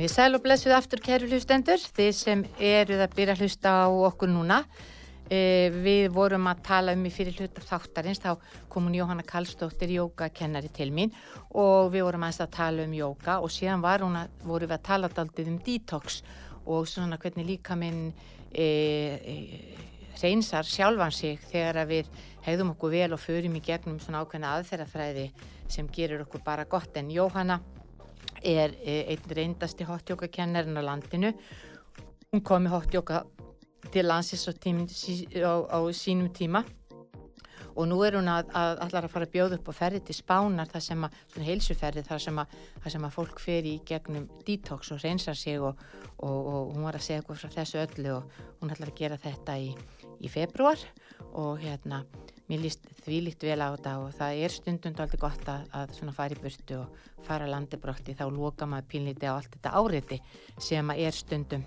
Komið í sæl og blessuð aftur kæru hlustendur, þið sem eruð að byrja að hlusta á okkur núna. Eh, við vorum að tala um í fyrir hluta þáttarins, þá kom hún Jóhanna Karlsdóttir, jógakennari til mín og við vorum aðeins að tala um jóga og síðan að, vorum við að tala daldið um detox og svona hvernig líka minn eh, eh, reynsar sjálfan sig þegar við hegðum okkur vel og förum í gegnum svona ákveðna aðferðafræði sem gerur okkur bara gott en Jóhanna er eh, einn reyndasti hotjókakennarinn á landinu. Hún kom í hotjóka til landsins á, tím, á, á sínum tíma og nú er hún að, að allar að fara að bjóða upp og ferði til spánar þar sem að, svona heilsuferði þar sem að, þar sem að fólk fer í gegnum detox og reynsar sig og, og, og hún var að segja eitthvað frá þessu öllu og hún ætlar að gera þetta í, í februar og hérna mér líst því líkt vel á þetta og það er stundund aldrei gott að, að svona fara í burtu og fara landibrótti þá loka maður pínlíti á allt þetta áriði sem að er stundum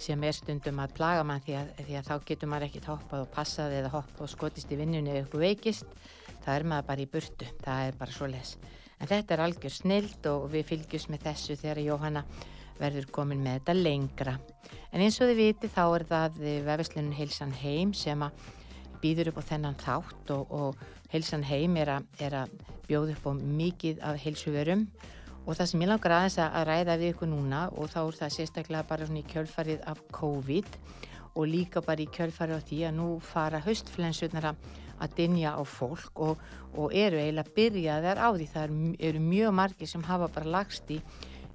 sem er stundum að plaga mann því að, því að þá getur maður ekkert hoppað og passað eða hoppað og skotist í vinnunni eða eitthvað veikist. Það er maður bara í burtu, það er bara svo les en þetta er algjör snild og við fylgjum með þessu þegar Jóhanna verður komin með þetta lengra. En eins og þið viti þá er það vefislunin Heilsan Heim sem að býður upp á þennan þátt og, og Heilsan Heim er að, er að bjóða upp á mikið af heilsuverum Og það sem ég langar aðeins að ræða við ykkur núna og þá er það sérstaklega bara svona í kjölfarið af COVID og líka bara í kjölfarið á því að nú fara höstflensurnar að dinja á fólk og, og eru eiginlega byrjaðar á því. Það eru mjög margir sem hafa bara lagst í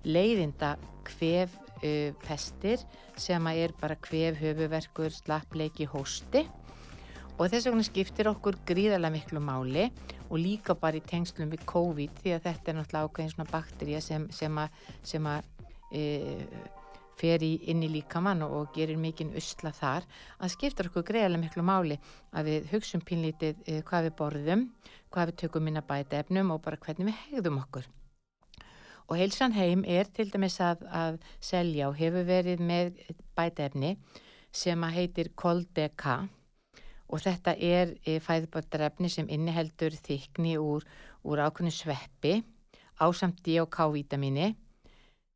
leiðinda kvef uh, pestir sem er bara kvef, höfuverkur, slappleiki, hósti og þess vegna skiptir okkur gríðarlega miklu máli og líka bara í tengslum við COVID því að þetta er náttúrulega ákveðin svona bakterja sem, sem að, sem að e, fer í, inn í líkamann og, gerir mikinn usla þar að skiptir okkur greiðarlega miklu máli að við hugsun pínlítið e, hvað við borðum, hvað við tökum inn að bæta efnum og bara hvernig við hegðum okkur. Og heilsan heim er til dæmis að, að selja og hefur verið með bæta efni sem að heitir Coldeka og þetta er e, fæðbátarefni sem inniheldur þykni úr, úr ákveðinu sveppi ásamt D og K-vítamini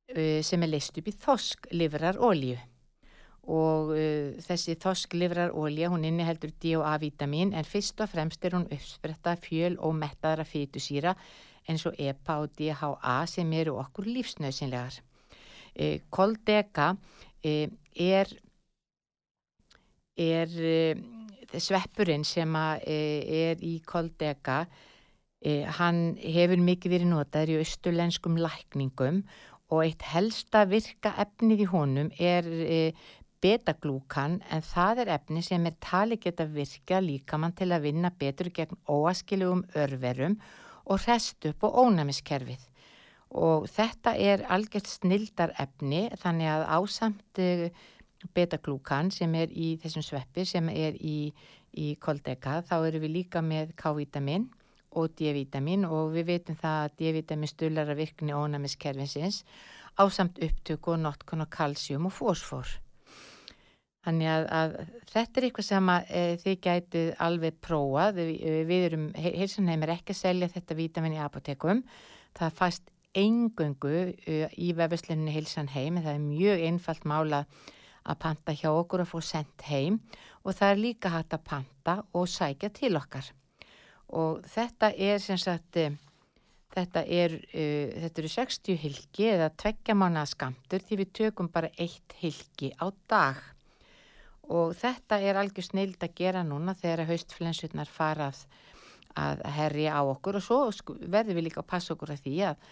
e, sem er leist upp í þosklivrar ólíu og uh, þessi þosklivrar ólíu hún inniheldur D og A-vítamin en fyrst og fremst er hún uppspretta fjöl og mettaðara fýtusýra eins og EPA og DHA sem eru okkur lífsnöðsynlegar. Uh, Koldega uh, er er sveppurinn sem e, er í koldega e, hann hefur mikið verið notaður í austurlenskum lækningum og eitt helsta virka efnið í honum er e, betaglúkan en það er efni sem er tali geta virka líkamann til að vinna betur gegn óaskilugum örverum og rest upp á ónæmiskerfið. Og þetta er algjört snildar efni þannig að ásamt betaglúkan sem er í þessum sveppi sem er í, í koldeka þá eru við líka með K-vitamin og D-vitamin og við veitum það að D-vitamin stullar að virkni ónæmiskerfinsins á samt upptöku og notkun og kalsjum og fósfor. Þannig að, að þetta er eitthvað sem að, e, þið gætið alveg prófað. Við, við erum, heilsanheim er ekki að selja þetta vitamin í apotekum. Það fast engöngu e, í vefuslinni heilsanheim það er mjög einfalt mála að panta hjá okkur að fá sendt heim og það er líka hægt að panta og sækja til okkar. Og þetta er sem sagt eh, þetta er uh, þetta eru 60 hilki eða tveggja mánuða skamtur því við tökum bara eitt hilki á dag. Og þetta er algjör snild að gera núna þegar haustflensurnar farað að herja á okkur og svo verður við líka að passa okkur að því að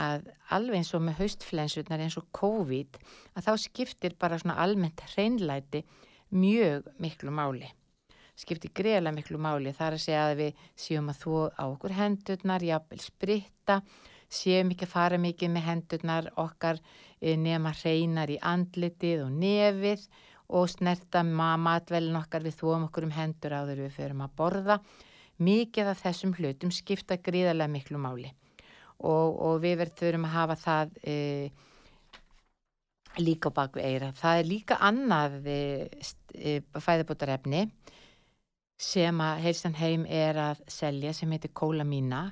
að alveg eins og með haustflensurnar eins og COVID að þá skiptir bara svona almennt hreinlæti mjög miklu máli. Skiptir greiðlega miklu máli. Þar að segja að við séum að þú á okkur hendurnar, jápil spritta séum ekki að fara mikið með hendurnar okkar eh, nema hreinar í andlitið og nefið og snerta matvelin okkar. Við þúum okkur um hendur áður við förum að borða. Mikið af þessum hlutum skipta greiðlega miklu máli og, og við verðum að hafa það e, líka á bakvið eira. Það er líka annað e, e, fæðabótarefni sem að heilsan heim er að selja sem heitir kólamína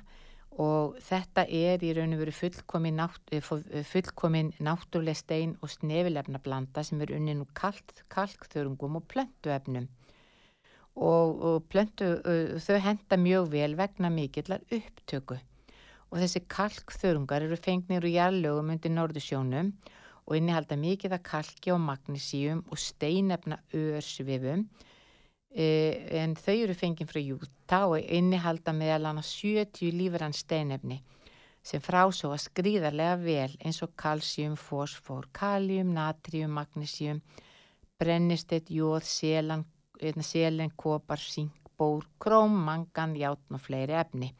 og þetta er í raun og veru fullkomin, nátt, eh, fullkomin náttúruleg stein og snefilefna blanda sem er unnin úr kalk, kalkþörungum og plöntuefnum og, og plöntu, þau henda mjög vel vegna mikillar upptöku og þessi kalkþörungar eru fengnir úr jarlögum undir Norðusjónum og innihalda mikið af kalki og magnísíum og steinefna örsvifum Eh, en þau eru fengið frá Júta og innihalda meðal hana 70 lífrann steinefni sem frásóa skrýðarlega vel eins og kalsjum, fósfor, kaljum, natrium, magnísjum, brennistett, jóð, selan, selen, kopar, sink, bór, króm, mangan, játn og fleiri efni.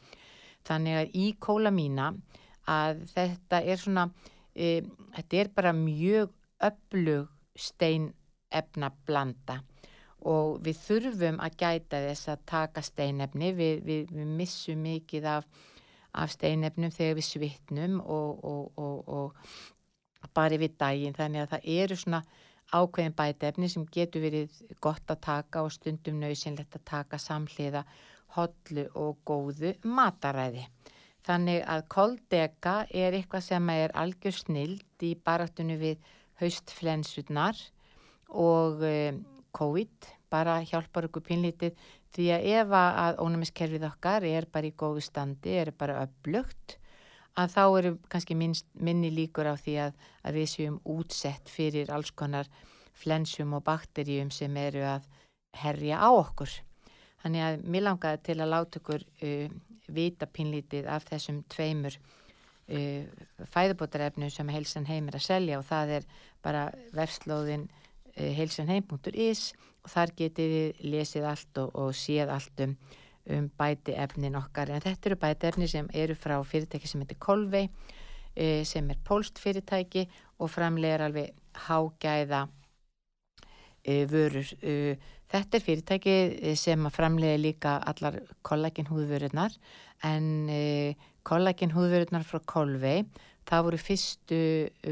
Þannig að í kóla mína að þetta er svona, e, þetta er bara mjög öflug steinefna blanda og við þurfum að gæta þess að taka steinefni, við, við, við missum mikið af, af steinefnum þegar við svitnum og, og, og, og bara við daginn. Þannig að það eru svona ákveðin bætefni sem getur verið gott að taka og stundum nöysinlegt að taka samhliða hodlu og góðu mataræði. Þannig að koldega er eitthvað sem er algjör snild í baráttunum við haustflensunar og um, COVID bara hjálpar okkur pinlítið því að ef að ónumiskerfið okkar er bara í góðu standi, er bara upplugt að þá eru kannski minnst, minni líkur á því að, að við séum útsett fyrir alls konar flensum og bakterjum sem eru að herja á okkur. Þannig að mér langaði til að láta okkur uh, vita pinlítið af þessum tveimur uh, fæðubótarefnum sem heilsan heim er að selja og það er bara verslóðin uh, heilsanheim.is og þar getið við lesið allt og, og séð allt um, um bæti efnin okkar. En þetta eru bæti efni sem eru frá fyrirtæki sem heitir Kolvei e, sem er pólst fyrirtæki og framlegar alveg hágæða e, vörur e, þetta er fyrirtæki sem framlega líka allar kollagenhúðvörunar en kollagenhúðvörunar frá Kolvei það voru fyrstu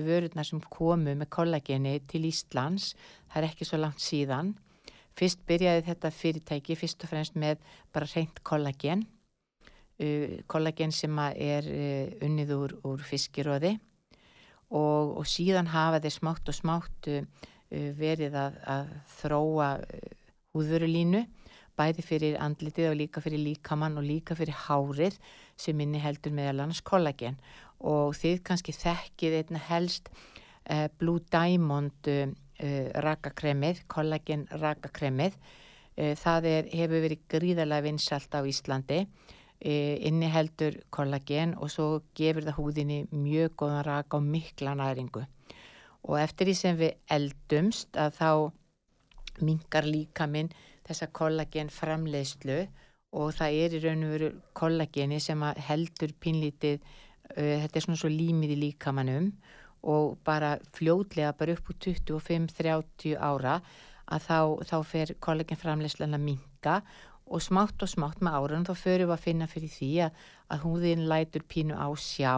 vörunar sem komu með kollageni til Íslands. Það er ekki svo langt síðan. Fyrst byrjaði þetta fyrirtæki fyrst og fremst með bara reynd kollagen, uh, kollagen sem er unnið úr, úr fiskiróði og, og síðan hafa þeir smátt og smátt verið að, að þróa húðvörulínu bæði fyrir andlitið og líka fyrir líkamann og líka fyrir hárið sem inni heldur meðal annars kollagen og þið kannski þekkið einna helst uh, Blue Diamond uh, rakakremið, kollagen rakakremið. Uh, það er, hefur verið gríðarlega vinsalt á Íslandi, uh, inniheldur kollagen og svo gefur það húðinni mjög góðan raka og mikla næringu. Og eftir því sem við eldumst að þá mingar líka minn þessa kollagen framleiðslu og það er í raun og veru kollageni sem heldur pinlítið, þetta er svona svo límið í líkamannum og bara fljóðlega bara upp úr 25-30 ára að þá, þá fer kollagenframlegslan að minka og smátt og smátt með árun þá förum við að finna fyrir því að, að húðin lætur pínu á sjá.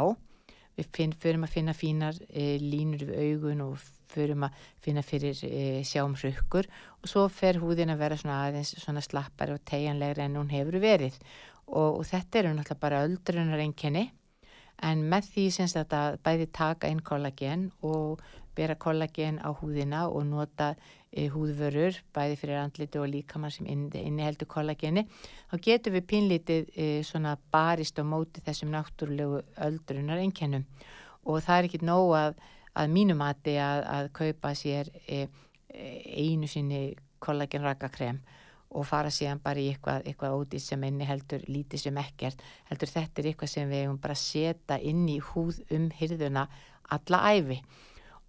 Við finn, förum að finna fínar e, línur við augun og förum að finna fyrir e, sjáum hrukkur og svo fer húðin að vera svona aðeins svona slappari og tegjanlegri en hún hefur verið. Og, og þetta eru náttúrulega bara öldrunar enkenni en með því semst að bæði taka inn kollagen og bera kollagen á húðina og nota e, húðvörur bæði fyrir andliti og líkamann sem inn, inniheldur kollageni þá getur við pinlítið e, svona barist á móti þessum náttúrulegu öldrunar einkennum og það er ekki nóg að, að mínumati að, að kaupa sér e, einu sinni kollagenrakakrem og fara síðan bara í eitthvað, eitthvað ódís sem einni heldur lítið sem ekkert. Heldur þetta er eitthvað sem við hefum bara setja inn í húð um hyrðuna alla æfi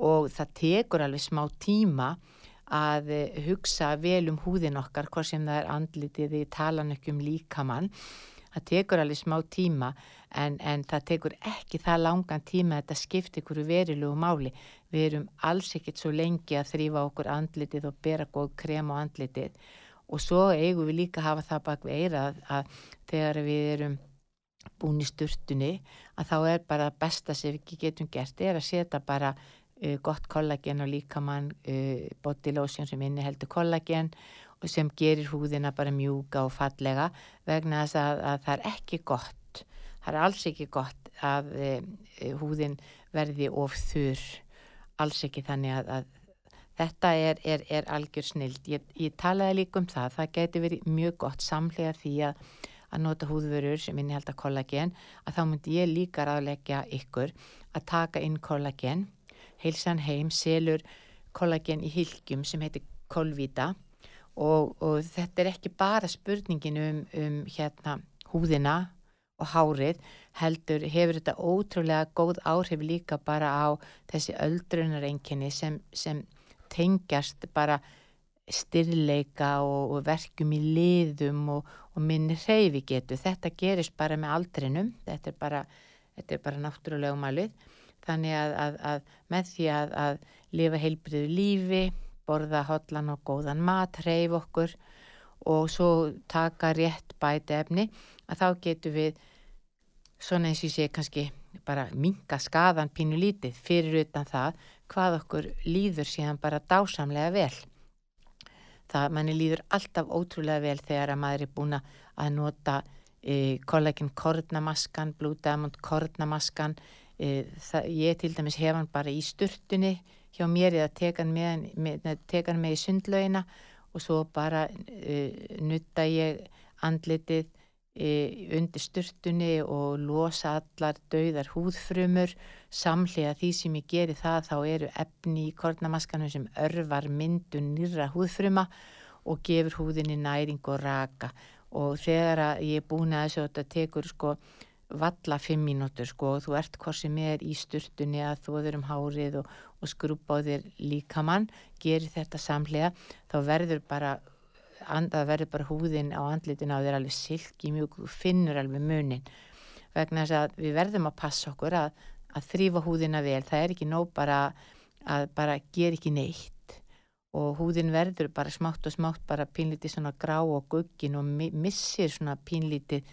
og það tekur alveg smá tíma að hugsa vel um húðin okkar hvort sem það er andlitið í talanökkum líkamann það tekur alveg smá tíma en, en það tekur ekki það langan tíma að þetta skiptir ykkur verilegu máli. Við erum alls ekkert svo lengi að þrýfa okkur andlitið og bera góð krem á andlitið. Og svo eigum við líka að hafa það bak við eira að, að þegar við erum búin í sturtunni að þá er bara besta sem við getum gert er að setja bara uh, gott kollagen og líkamann uh, body lotion sem inniheldur kollagen sem gerir húðina bara mjúka og fallega vegna þess að, að það er ekki gott það er alls ekki gott að e, húðin verði of þurr, alls ekki þannig að, að þetta er, er, er algjör snild. Ég, ég talaði líka um það, það geti verið mjög gott samlega því að, að nota húðvörur sem innihald að kollagen, að þá myndi ég líka ráðleggja ykkur að taka inn kollagen. Heilsan heim selur kollagen í hylgjum sem heitir kolvita og, og þetta er ekki bara spurningin um, um hérna húðina og hárið heldur hefur þetta ótrúlega góð áhrif líka bara á þessi öldrunarenginni sem, sem tengjast bara styrleika og, og verkum í liðum og, og minni hreyfi getu. Þetta gerist bara með aldrinum, þetta er bara, þetta er bara náttúrulega umælið. Þannig að, að, að með því að, að lifa heilbriðu lífi, borða hotlan og góðan mat, hreyf okkur og svo taka rétt bæti efni að þá getur við svona eins og ég sé kannski bara minga skadan pínu lítið fyrir utan það hvað okkur líður síðan bara dásamlega vel. Það manni líður alltaf ótrúlega vel þegar að maður er búin að nota e, kollaginn kornamaskan, Blue Diamond kornamaskan. E, það, ég til dæmis hef hann bara í sturtunni hjá mér eða teka hann með, með, teka hann með í sundlaugina og svo bara uh, nutta ég andlitið uh, undir sturtunni og losa allar dauðar húðfrumur. Samlega því sem ég geri það þá eru efni í kornamaskanum sem örvar myndun nýra húðfruma og gefur húðinni næring og raka. Og þegar ég er búin að þessu þetta tekur sko valla fimm mínútur sko og þú ert hvort sem er í sturtunni að þú eður um hárið og, og skrúpa á þér líkamann gerir þetta samlega þá verður bara það verður bara húðin á andlitin á þér alveg silki mjög, þú finnur alveg munin. Vegna þess að við verðum að passa okkur að, að þrýfa húðina vel það er ekki nóg bara að bara gera ekki neitt. Og húðin verður bara smátt og smátt bara pínlítið svona grá og guggin og missir svona pínlítið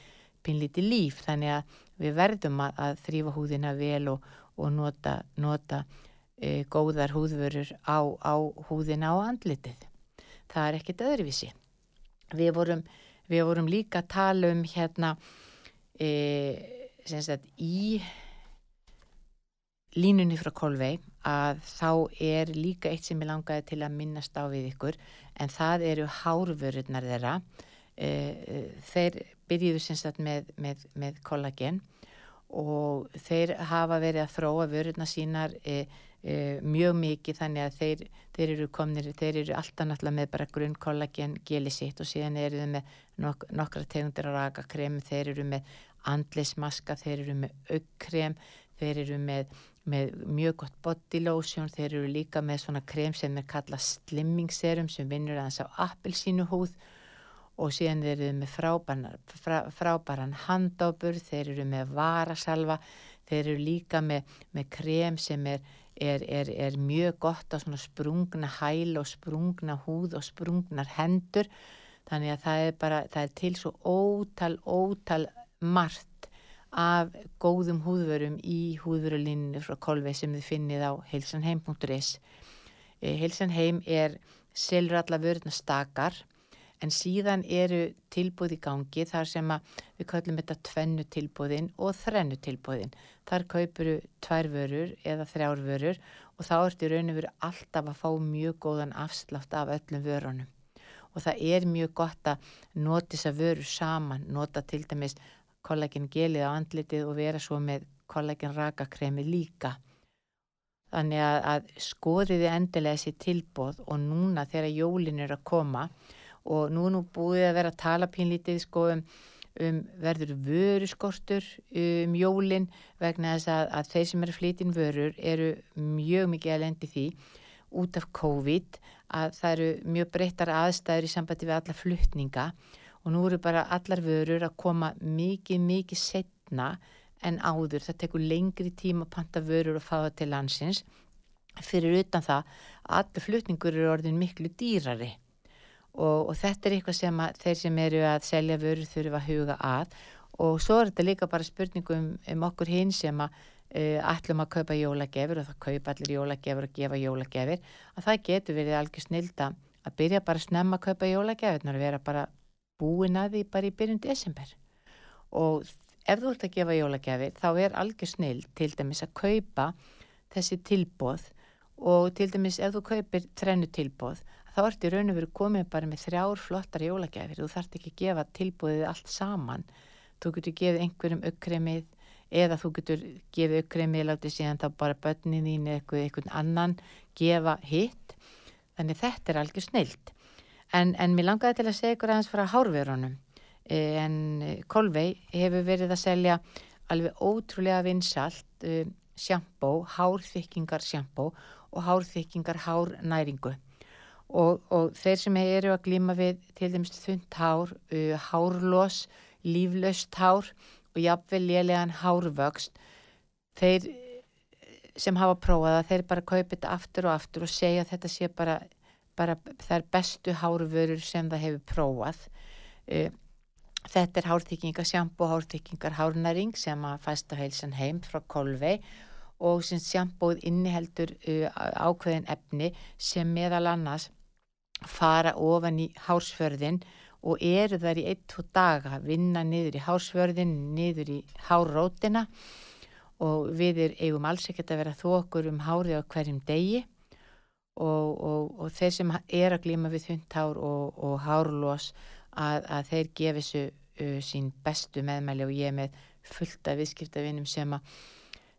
pinlítið líf þannig að við verðum að, að þrýfa húðina vel og, og nota, nota e, góðar húðvörur á, á húðina og andlitið. Það er ekkit öðruvísi. Við vorum, við vorum líka að tala um hérna e, sagt, í línunni frá Kolvei að þá er líka eitt sem ég langaði til að minnast á við ykkur en það eru hárvörurnar þeirra e, þeir byrjuðu synstat með, með, með kollagen og þeir hafa verið að þróa vörurna sínar e, e, mjög mikið þannig að þeir, þeir eru komnir, þeir eru alltaf náttúrulega með bara grunn kollagen geli sitt og síðan eru þau með nok nokkra tegundir að raka krem, þeir eru með andlismaska, þeir eru með aukkrem, þeir eru með, með mjög gott body lotion, þeir eru líka með svona krem sem er kallað slimming serum sem vinnur aðeins á appelsínu húð og síðan eru með frábæran, frá, frábæran handópur, þeir eru með varasalva, þeir eru líka með, með krem sem er, er, er, er mjög gott á sprungna hæl og sprungna húð og sprungnar hendur. Þannig að það er bara, það er til svo ótal, ótal margt af góðum húðvörum í húðvörulinnu frá Kolvei sem þið finnið á heilsanheim.is eh, Heilsanheim er selur alla vörðna stakar en síðan eru tilbúð í gangi þar sem við kallum þetta tvennu tilbúðin og þrennu tilbúðin. Þar kaupuru tvær vörur eða þrjár vörur og þá ertu raun og veru alltaf að fá mjög góðan afslátt af öllum vörunum. Og það er mjög gott að nota þessa vörur saman, nota til dæmis kollagen gelið á andlitið og vera svo með kollagen rakakremi líka. Þannig að, að skoðiði endilega þessi tilbúð og núna þegar jólin er að koma og nú nú búið að vera að tala pínlítið sko um, um verður vöruskortur um jólin vegna þess að, að þeir sem eru flytin vörur eru mjög mikið að lendi því út af COVID að það eru mjög breyttar aðstæður í sambandi við alla fluttninga og nú eru bara allar vörur að koma mikið, mikið setna en áður. Það tekur lengri tíma að panta vörur og fá það til landsins. Fyrir utan það að allir fluttningur eru orðin miklu dýrari og, og þetta er eitthvað sem að, þeir sem eru að selja vörur þurfa að huga að. Og svo er þetta líka bara spurningum um, um okkur hinn sem að uh, ætlum að kaupa jólagefur og það kaupa allir jólagefur og gefa jólagefir að það getur verið algjör snilda að byrja bara snemma að kaupa jólagefur og vera bara búin að því bara í byrjun desember. Og ef þú ert að gefa jólagjafir þá er algjör snill til dæmis að kaupa þessi tilbóð og til dæmis ef þú kaupir þrennu tilbóð þá ertu í raun og veru komið bara með þrjár flottar jólagjafir, þú þarft ekki að gefa tilbóðið allt saman, þú getur gefið einhverjum aukkremið eða þú getur gefið aukkremið látið síðan þá bara börnin þín eða einhvern annan gefa hitt. Þannig þetta er algjör snilt en, en mér langaði til að segja ykkur aðeins frá hárverunum. Eh, en Kolvei hefur verið að selja alveg ótrúlega vinsalt uh, sjampó, hárþykkingar sjampó og hárþykkingar hárnæringu og, og þeir sem eru að glíma við til dæmis þund hár, uh, hárlós líflöst hár og jafnvel lélegan hárvöxt þeir sem hafa prófað að þeir bara kaupa þetta aftur og aftur og segja að þetta sé bara, bara það er bestu hárvörur sem það hefur prófað. Uh, Þetta er hárþykkingar sjampo, hárþykkingar hárnæring sem að fæsta heilsan heim frá Kolvei og sem sjampóð inniheldur uh, ákveðin efni sem meðal annars fara ofan í hársförðin og eru þar í eitt og daga að vinna niður í hársförðin, niður í hárrótina og við er, eigum alls ekkert að vera þokur um hárið á hverjum degi. Og, og, og þeir sem er að glíma við þundhár og, og hárlós að, að þeir gefi þessu uh, sín bestu meðmæli og ég með fullt af viðskiptavinnum sem,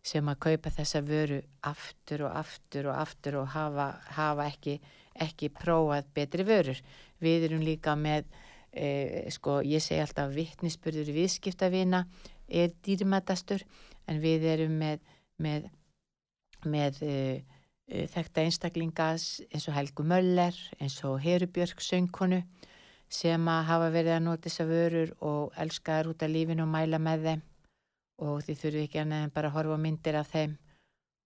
sem að kaupa þessa vöru aftur og aftur og aftur og hafa, hafa ekki, ekki prófað betri vörur. Við erum líka með, uh, sko ég segi alltaf vittnisspurður viðskiptavina er dýrmætastur en við erum með, með, með uh, þekta einstaklingas eins og Helgu Möller, eins og Herubjörg söngkonu sem að hafa verið að nota þessa vörur og elska þær út af lífinu og mæla með þeim og þið þurfu ekki annað en bara að horfa myndir af þeim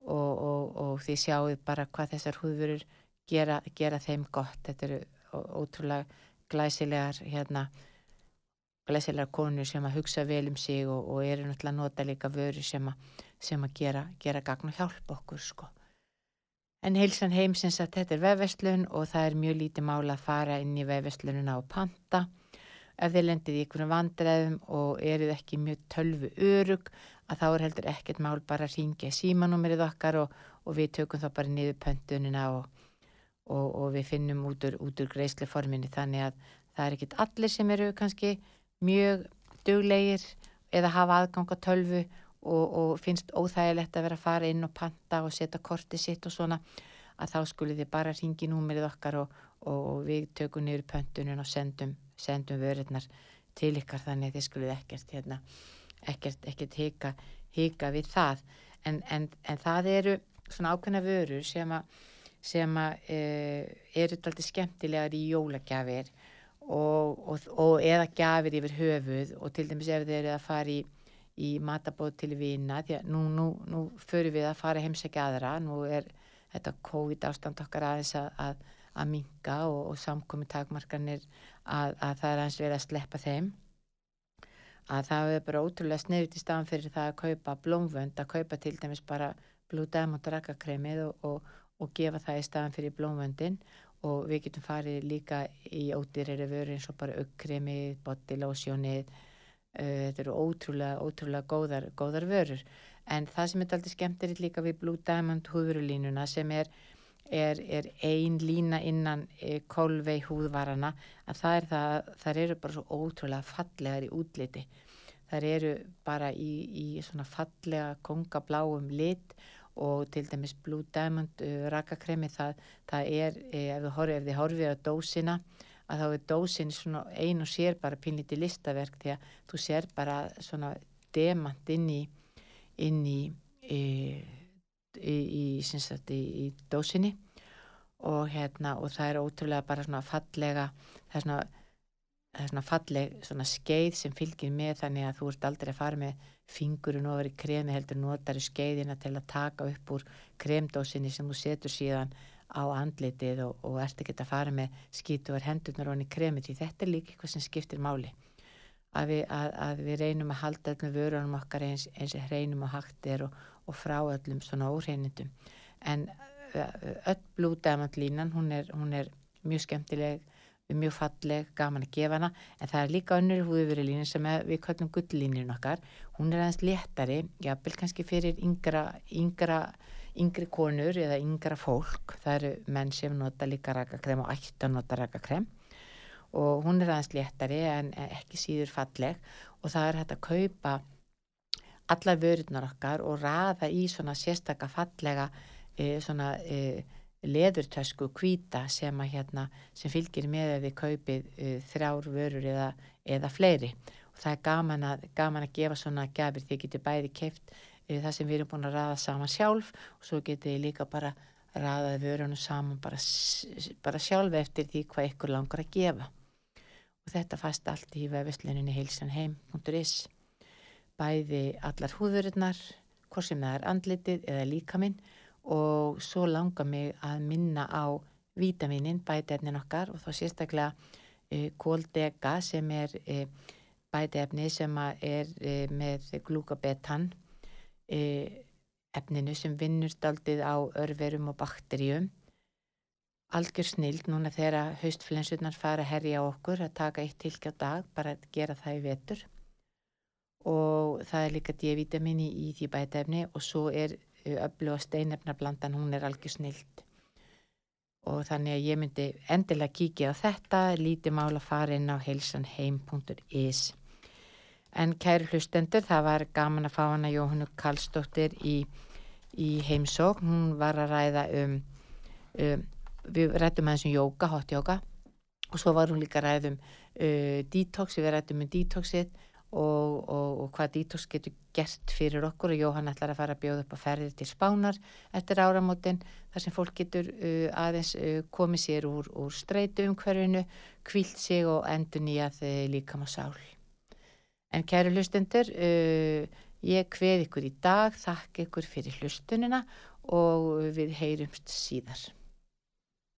og, og, og þið sjáu bara hvað þessar húðvörur gera, gera þeim gott. Þetta eru ótrúlega glæsilegar hérna, glæsilegar konur sem að hugsa vel um sig og, og eru náttúrulega að nota líka vörur sem að, sem að gera, gera gagn og hjálpa okkur sko. En heilsan heimsins að þetta er vefveslun og það er mjög lítið mála að fara inn í vefveslununa og panta. Ef þið lendið í einhvern vandræðum og eruð ekki mjög tölvu örug að þá er heldur ekkert mál bara að ringja símanúmerið okkar og, og við tökum þá bara niður pöntunina og, og, og við finnum út úr, úr greiðsleforminni þannig að það er ekkert allir sem eru kannski mjög duglegir eða hafa aðgang á tölvu og, og finnst óþægilegt að vera að fara inn og panta og setja korti sitt og svona að þá skulle þið bara ringi númerið okkar og, og við tökum niður pöntunum og sendum, sendum vörðnar til ykkar þannig að þið skulle ekkert hérna, ekkert, ekkert hika, hika við það. En, en, en það eru svona ákveðna vörur sem að sem að e, eru alltaf skemmtilegar í jólagjafir og, og, og eða gjafir yfir höfuð og til dæmis ef þeir eru að fara í í matabóð til vina því að nú, nú, nú förum við að fara heimsækja aðra, nú er þetta COVID ástand okkar aðeins að, að, að minga og, og samkomi takmarkanir að, að það er aðeins verið að sleppa þeim. Að það er bara ótrúlega sniðut í staðan fyrir það að kaupa blómvönd, að kaupa til dæmis bara Blue Diamond rakakremið og, og, og gefa það í staðan fyrir blómvöndin og við getum farið líka í ódýrari vöru eins og bara aukkremið, bodylósjónið Eh, þetta eru ótrúlega, ótrúlega góðar, góðar vörur. En það sem er alltaf skemmtilegt líka við Blue Diamond húðurulínuna sem er, er, er ein lína innan kolvei húðvarana að það er það, það eru bara svo ótrúlega fallegar í útliti. Það eru bara í, í svona fallega kongabláum lit og til dæmis Blue Diamond uh, rakakremi það, það er, e, ef þið horfið á dósina að þá er dósin svona ein og sér bara pinlítið listaverk því að þú sér bara svona demant inn í inn í í, í, í, sagt, í dósinni. Og hérna og það er ótrúlega bara svona fallega það er svona, það er svona falleg svona skeið sem fylgir með þannig að þú ert aldrei að fara með fingurinn ofar í kremi heldur notar í skeiðina til að taka upp úr kremdósinni sem þú setur síðan á andlitið og, og ert ekki að fara með skítuvar hendurnar og hann í kremi því þetta er líka eitthvað sem skiptir máli. Að við, að, að við reynum að halda öllum vörunum okkar eins, eins og reynum að haktir og, og frá öllum svona óhreinindum. En öll blúdæmandlínan hún er, hún er mjög skemmtileg mjög falleg, gaman að gefa hana en það er líka önnur húðuverilínu sem við kallum gullínun okkar. Hún er aðeins léttari, jábel kannski fyrir yngra, yngra yngri konur eða yngra fólk. Það eru menn sem nota líka rakakrem og ætti að nota rakakrem. Og hún er aðeins léttari en ekki síður falleg. Og það er hægt að kaupa alla vörurnar okkar og raða í svona sérstakka fallega e, svona e, leðurtösku kvíta sem, hérna, sem fylgir með að við kaupið uh, þrjár vörur eða, eða fleiri. Og það er gaman að, gaman að gefa svona gafir því getur bæði keift uh, það sem við erum búin að raða saman sjálf og svo getur við líka bara raðað vörunum saman bara, bara sjálf eftir því hvað ykkur langar að gefa. Og þetta fast allt í vefisluninni heilsanheim.is bæði allar húðurinnar hvort sem það er andlitið eða líkaminn og svo langar mig að minna á vítaminin, bætefnin okkar og þá sérstaklega uh, kóldega sem er uh, bætefni sem er uh, með glukabetan efninu sem vinnur daldið á örverum og bakterjum algjör snild núna þegar haustflensurnar fara að herja okkur að taka eitt tilkjá dag bara að gera það í vetur. Og það er líka D-vitamin í því bætefni og svo er öllu og steinefnarblandan, hún er algjör snild. Og þannig að ég myndi endilega kíkja á þetta, lítið mála fara inn á heilsanheim.is en kæru hlustendur, það var gaman að fá hana Jóhannu Karlsdóttir í, í heimsók, hún var að ræða um, um við rættum aðeins um jóka, hot jóka og svo var hún líka að ræða um uh, detox, við rættum um detoxið og, og, og hvað detox getur gert fyrir okkur og Jóhann ætlar að fara að bjóða upp á ferðir til spánar eftir áramótin þar sem fólk getur uh, aðeins uh, komið sér úr, úr streitu umhverfinu, kvílt sig og endur nýjað uh, líkam á sál. En kæru hlustendur, uh, ég hveð ykkur í dag, þakk ykkur fyrir hlustunina og við heyrumst síðar.